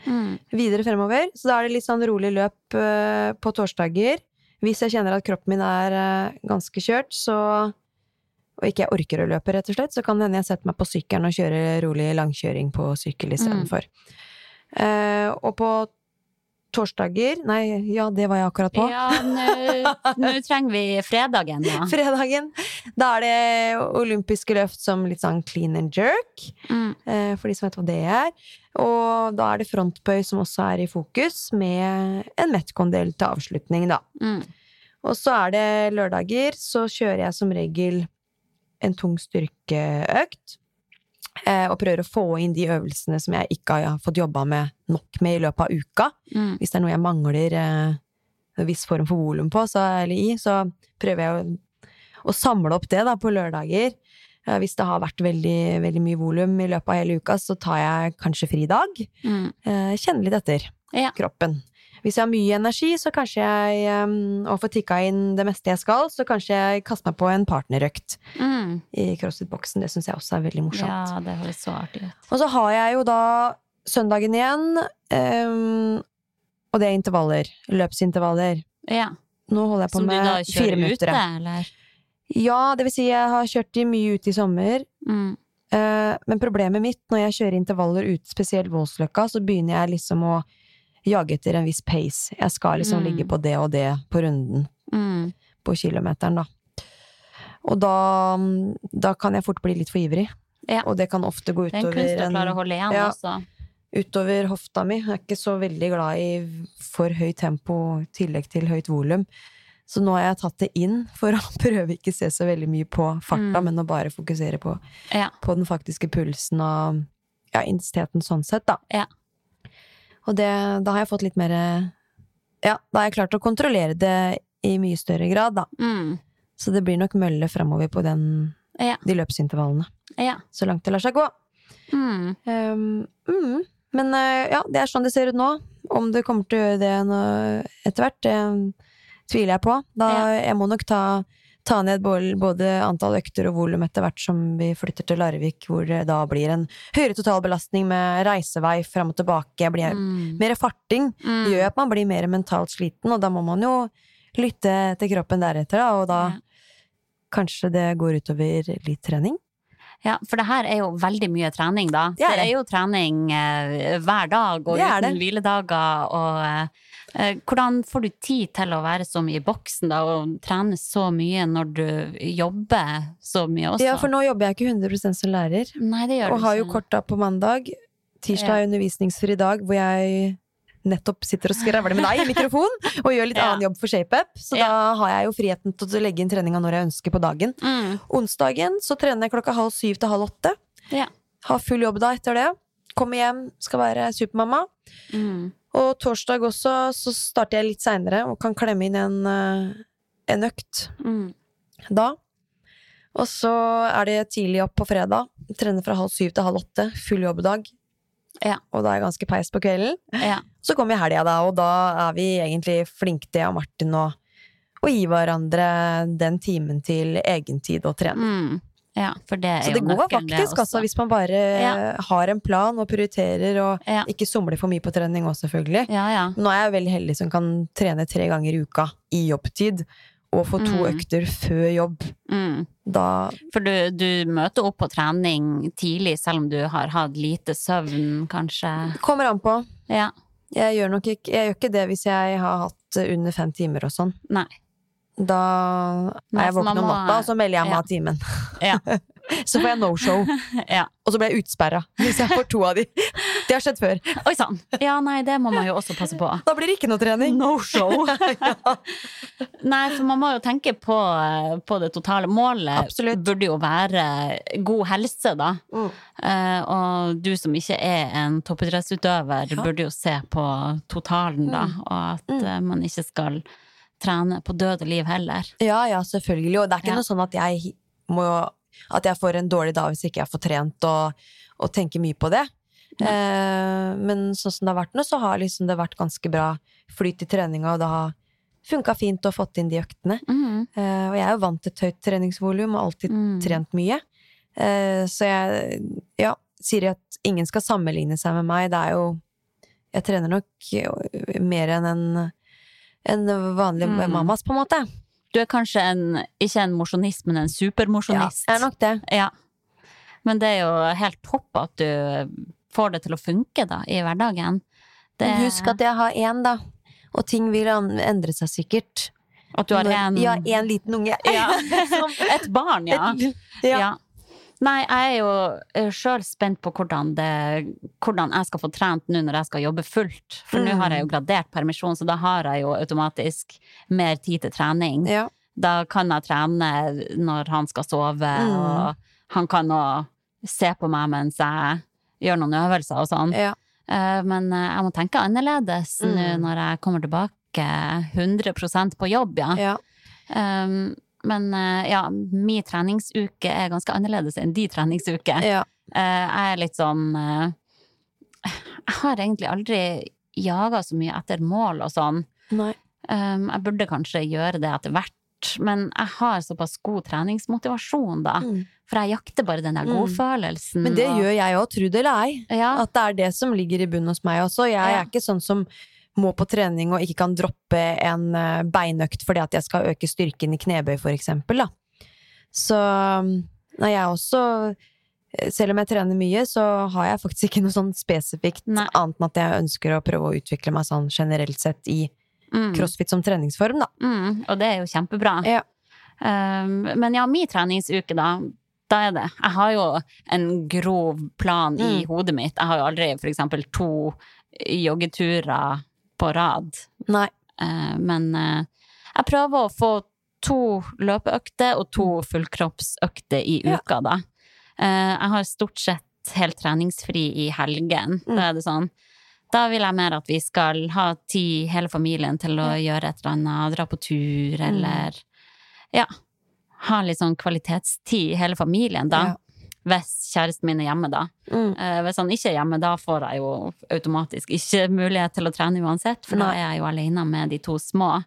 Mm. videre fremover. Så da er det litt sånn rolig løp uh, på torsdager. Hvis jeg kjenner at kroppen min er uh, ganske kjørt, så og ikke jeg orker å løpe, rett og slett, så kan det hende jeg setter meg på sykkelen og kjører rolig langkjøring på sykkel istedenfor. Eh, og på torsdager Nei, ja, det var jeg akkurat på. Ja, nå nå trenger vi fredagen, da. (laughs) Fredagen. Da er det olympiske løft som litt sånn clean and jerk, Mm. eh, for de som vet hva det er. Og da er det frontbøy som også er i fokus, med en Metcon-del til avslutning, da. Mm. Og så er det lørdager, så kjører jeg som regel en tung styrkeøkt. Eh, Og prøver å få inn de øvelsene som jeg ikke har fått jobba med nok med i løpet av uka. Mm. Hvis det er noe jeg mangler eh, en viss form for volum på, så, eller i, så prøver jeg å, å samle opp det da, på lørdager. Eh, Hvis det har vært veldig, veldig mye volum i løpet av hele uka, så tar jeg kanskje fridag. Mm. Kjenner litt etter Ja. kroppen. Hvis jeg har mye energi, så kanskje jeg, og får tikka inn det meste jeg skal, så kanskje jeg kaster meg på en partnerøkt Mm. i CrossFit-boksen. Det syns jeg også er veldig morsomt. Ja, det høres så artig ut. Og så har jeg jo da søndagen igjen, um, og det er intervaller. Løpsintervaller. Ja. Nå holder jeg på Som du da med fire kjører minutter. ute, ja. eller? Ja, det vil si jeg har kjørt de mye ute i sommer. Mm. eh, men problemet mitt når jeg kjører intervaller ut, spesielt Voldsløkka, så begynner jeg liksom å jage etter en viss pace. Jeg skal liksom Mm. ligge på det og det på runden Mm. på kilometeren, da. Og da, da kan jeg fort bli litt for ivrig. Ja. Og det kan ofte gå Det er en kunst utover å en å holde igjen, Ja. også. utover hofta mi. Jeg er ikke så veldig glad i for høyt tempo i tillegg til høyt volum. Så nå har jeg tatt det inn for (laughs) å prøve ikke å se så veldig mye på farta, Mm. men å bare fokusere på, Ja. på den faktiske pulsen og ja, intensiteten sånn sett, da. Ja. Og det, da har jeg fått litt mer Ja, da har jeg klart å kontrollere det i mye større grad, da. Mm. Så det blir nok mølle fremover på den, Ja. de løpsintervallene. Ja. Så langt det lar seg gå. Mm. Um, mm. Men eh, ja, det er sånn det ser ut nå. Om det kommer til å gjøre det etter hvert, det tviler jeg på. Da, Jeg må nok ta, ta ned både, antall økter og volum etter hvert som vi flytter til Larvik, hvor det da blir en høyere totalbelastning med reisevei fram og tilbake. Blir Mm. Mer farting Mm. gjør at man blir mer mentalt sliten, og da må man jo lytte til kroppen deretter, da, og da Ja. kanskje det går utover litt trening. Ja, for det her er jo veldig mye trening, da. Det er det er jo trening eh, hver dag, og uten det. hviledager. Og eh, eh, hvordan får du tid til å være så mye i boksen, da, og trene så mye når du jobber så mye også? Ja, for nå jobber jeg ikke 100% som lærer, Nei, det gjør og du har jo kort da på mandag. Tirsdag er undervisningsfri dag, hvor jeg nettopp sitter og skravler med deg i mikrofon, og gjør litt (laughs) Ja. annen jobb for ShapeUp, så Ja. da har jeg jo friheten til å legge inn treninga når jeg ønsker på dagen. Mm. Onsdagen så trener jeg klokka halv syv til halv åtte. Ja. Har full jobb da etter det. Kommer hjem, skal være supermamma. Mm. Og torsdag også så starter jeg litt seinere og kan klemme inn en, eh, en økt Mm. da. Og så er det tidlig opp på fredag. Trener fra halv syv til halv åtte. Full jobbdag. Ja. Og da er jeg ganske peis på kvelden. Ja. Så kommer helga, da, og da er vi egentlig flinke jeg og Martin, å, å gi hverandre den timen til egentid og trening. Mm. ja, for det er Så det går faktisk, det altså, hvis man bare Ja. har en plan og prioriterer, og Ja. ikke somler for mye på trening òg, selvfølgelig. Ja, ja. Nå er jeg veldig heldig som kan trene tre ganger i uka i jobbtid, og få to Mm. økter før jobb. Mm. Da For du, du møter opp på trening tidlig, selv om du har hatt lite søvn, kanskje? kommer an på. Ja. Jeg gjør nok ikke, jeg gjør ikke det hvis jeg har hatt eh, under fem timer og sånn. Nei. Da er jeg våken om natta, og så melder jeg meg av timen. Ja. (laughs) Så får jeg no show, (laughs) ja. og så blir jeg utsperra hvis jeg får to av de. Det har skjedd før. Oi sann! Ja, nei, det må man jo også passe på. Da blir det ikke noe trening. No show! (laughs) Nei, for man må jo tenke på, på det totale målet. Absolutt. Burde jo være god helse, da. Mm. Uh, og du som ikke er en toppidrettsutøver, Ja. burde jo se på totalen, da. Mm. Og at Mm. eh, man ikke skal trene på død og liv heller. Ja, ja, selvfølgelig. Og det er ikke Ja. noe sånn at jeg må At jeg får en dårlig dag hvis ikke jeg får trent og, og tenker mye på det. Eh, men sånn som det har vært nå, så har liksom det vært ganske bra flyt i treninga, og det har funka fint og fått inn de øktene. Mm. Eh, og jeg er jo vant til et høyt treningsvolum og alltid Mm. trent mye. Eh, så jeg ja, sier at ingen skal sammenligne seg med meg. Det er jo Jeg trener nok mer enn en, en vanlig Mm. mammas, på en måte. Du er kanskje en, ikke en mosjonist, men en Ja, supermosjonist. jeg er nok det. Ja. Men det er jo helt topp at du får det til å funke da, i hverdagen. Det, Men husk at jeg har én, da. Og ting vil endre seg sikkert. at du har én en Ja, én liten unge. Ja. (laughs) Som- Et barn, ja. Et- ja. ja. Nei, jeg er jo sjøl spent på hvordan, det, hvordan jeg skal få trent nå når jeg skal jobbe fullt. For nå Mm. har jeg jo gradert permisjon, så da har jeg jo automatisk mer tid til trening. Ja. Da kan jeg trene når han skal sove, Mm. og han kan nå se på meg mens jeg gjør noen øvelser og sånn. ja. Eh, Men eh, jeg må tenke annerledes nå Mm. når jeg kommer tilbake 100% på jobb, ja. ja. Um, men eh, ja, min treningsuke er ganske annerledes enn de treningsuke. ja. Eh, jeg er litt sånn eh, Jeg har egentlig aldri jaga så mye etter mål og sånn. Nei. Um, jeg burde kanskje gjøre det etter hvert, men jeg har såpass god treningsmotivasjon, da. Mm. For jeg jakter bare den der Mm. godfølelsen. Men det og- gjør jeg òg, tro det eller ei. ja, At det er det som ligger i bunnen hos meg også. Jeg Ja. er ikke sånn som må på trening og ikke kan droppe en eh, beinøkt fordi at jeg skal øke styrken i knebøy, for eksempel, da. Så nei, jeg også eh, Selv om jeg trener mye, så har jeg faktisk ikke noe sånn spesifikt Nei. annet enn at jeg ønsker å prøve å utvikle meg sånn generelt sett i mm, crossfit som treningsform, da. mm, og det er jo kjempebra. Ja. Um, men ja, min treningsuke, da. Da er det. Jeg har jo en grov plan i Mm. hodet mitt. Jeg har jo aldri for eksempel to joggeturer på rad. Nei. Eh, men eh, jeg prøver å få to løpeøkter og to fullkroppsøkter i Mm. Ja. uka, da. Eh, jeg har stort sett helt treningsfri i helgen. Mm. Da er det sånn da vil jeg mer at vi skal ha tid, hele familien, til å gjøre et eller annet, dra på tur, Mm. eller ja, ha litt sånn kvalitetstid, hele familien, da. Ja. Hvis kjæresten min er hjemme, da. Mm. Eh, hvis han ikke er hjemme, da får jeg jo automatisk ikke mulighet til å trene uansett, for da er jeg jo alene med de to små.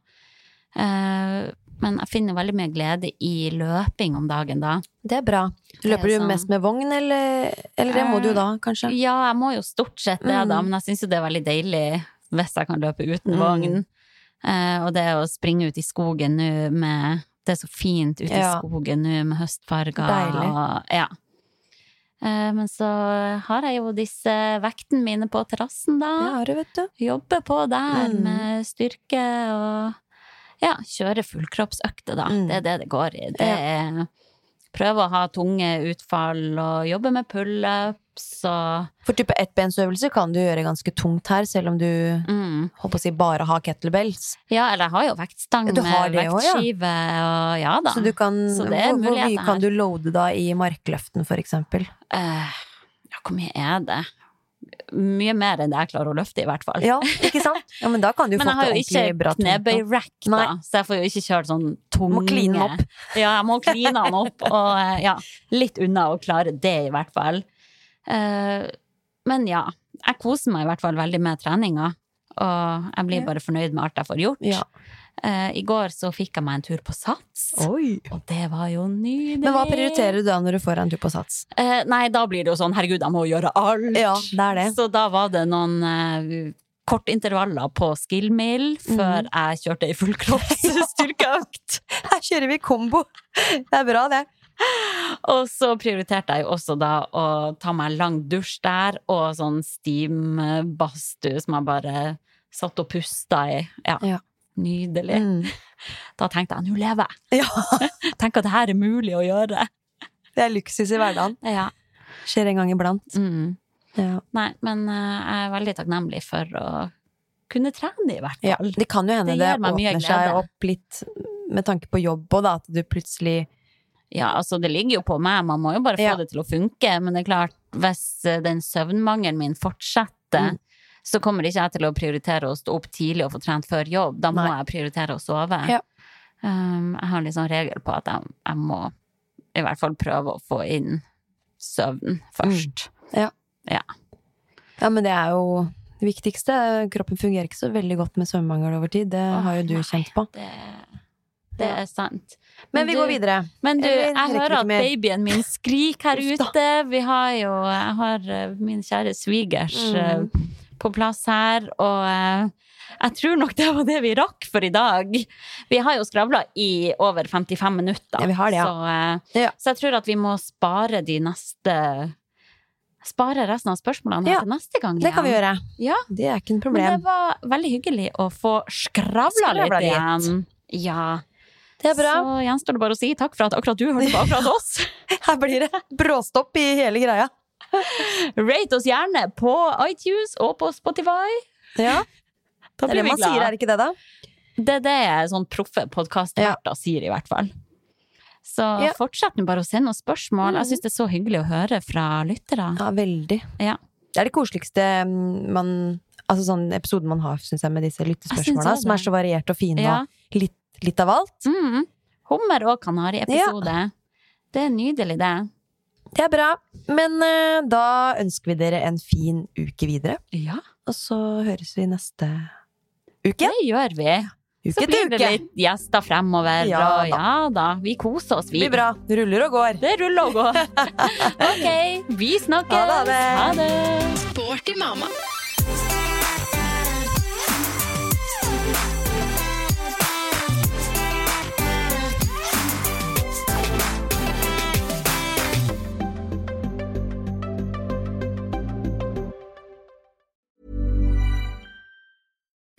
Eh, Men jeg finner veldig mye glede i løping om dagen da. Det er bra. Er Løper du sånn- mest med vogn, eller, eller det må du jo da, kanskje? Ja, jeg må jo stort sett det, da, Mm. men jeg syns jo det er veldig deilig hvis jeg kan løpe uten Mm. vogn. Eh, og det å springe ut i skogen nå med Det er så fint ute i skogen nå med høstfarger. Deilig. Og, ja. Eh, men så har jeg jo disse vektene mine på terrassen, da. Det har du, vet du. Jobber på der Mm. med styrke og ja, kjøre fullkroppsøkter, da. Mm. Det er det det går i. Det er prøve å ha tunge utfall og jobbe med pullups og For type ettbensøvelse kan du gjøre ganske tungt her, selv om du mm. håper å si bare har kettlebells. Ja, eller jeg har jo vektstang med vektskive ja. og ja da. Så du kan Så det er hvor, hvor mye kan du loade da i markløften, for eksempel? Uh, ja, hvor mye er det? Mye mer enn det jeg klarer å løfte, i hvert fall. Ja, ikke sant? (laughs) Ja, men da kan du Men få jeg har jo ikke knebøy-rack, da, Nei. så jeg får jo ikke kjørt sånn tunge Må kline opp. Ja, jeg må kline den opp, og eh, ja, litt unna å klare det, i hvert fall. Eh, men ja, jeg koser meg i hvert fall veldig med treninga, og jeg blir bare fornøyd med alt jeg får gjort. Ja. Eh, I går så fikk jeg meg en tur på Sats, Oi. og det var jo nydelig. Men hva prioriterer du da når du får en tur på Sats? Eh, nei, da blir det jo sånn, herregud, jeg må gjøre alt. Ja, det er det. Så da var det noen eh, kortintervaller på skillmill før før jeg kjørte ei fullkroppsstyrkeøkt. (laughs) Her kjører vi kombo! Det er bra, det. Og så prioriterte jeg jo også da å ta meg en lang dusj der, og sånn steam-badstue som jeg bare satt og pusta i. Ja. Ja. Nydelig. Mm. (laughs) Da tenkte jeg nå lever jeg. Ja, (laughs) Tenk at det her er mulig å gjøre. det er luksus i hverdagen. (laughs) Ja. Skjer en gang iblant. Mm. Ja. Nei, men eh, jeg er veldig takknemlig for å kunne trene, i hvert Ja, fall. det kan jo hende Det det, åpner seg opp litt med tanke på jobb og da, at du plutselig Ja, altså det ligger jo på meg, man må jo bare få Ja. det til å funke. Men det er klart, hvis eh, den søvnmangelen min fortsetter, Mm. så kommer ikke jeg til å prioritere å stå opp tidlig og få trent før jobb. Da må Nei. jeg prioritere å sove. Ja. Um, jeg har en sånn regel på at jeg, jeg må i hvert fall prøve å få inn søvn først. Ja, ja. Ja, men det er jo det viktigste. Kroppen fungerer ikke så veldig godt med søvnmangel over tid. Det har jo du nei. kjent på. Det, det er sant. Men vi du- går videre. Men du, jeg, jeg hører at babyen min skriker her ute. Vi har jo Jeg har eh, min kjære svigers eh, Mm. på plass her, og eh, jeg tror nok det var det vi rakk for i dag. Vi har jo skravla i over 55 minutter, Ja, vi har det, ja. så, eh, Ja. så jeg tror at vi må spare de neste Spare resten av spørsmålene Ja, til neste gang. Det kan vi igjen. gjøre. Ja, Det er ikke noe men det var veldig hyggelig å få skravla Skravla litt litt. igjen. Ja. Er. Så gjenstår det bare å si takk for at akkurat du hørte på (laughs) akkurat oss. Her blir det bråstopp i hele greia. Rate oss gjerne på iTunes og på Spotify. Ja, Da er blir det man sier, er det ikke det, da? Det er det sånn proffe podkastverter sier, i hvert fall. Så Ja. fortsett nå bare å sende oss spørsmål. Mhm. Jeg syns det er så hyggelig å høre fra lyttere. Ja, veldig. Ja. Det er det koseligste mm, man Altså sånn episoden man har, syns jeg, med disse lyttespørsmålene lyttespørsmåla, som er så varierte og fine, Ja. og litt, litt av alt. Mm. Hummer- og kanariepisode. Det er nydelig, det. Det er bra. Men uh, da ønsker vi dere en fin uke videre. Ja, Og så høres vi neste uke. det gjør vi. Så blir det uke. litt gjester fremover, Ja og ja da, vi koser oss, vi. Det blir bra. Ruller og går. Det ruller og går. (laughs) ok, vi snakkes. Ha det, ha det. Ha det. Sporty mamma.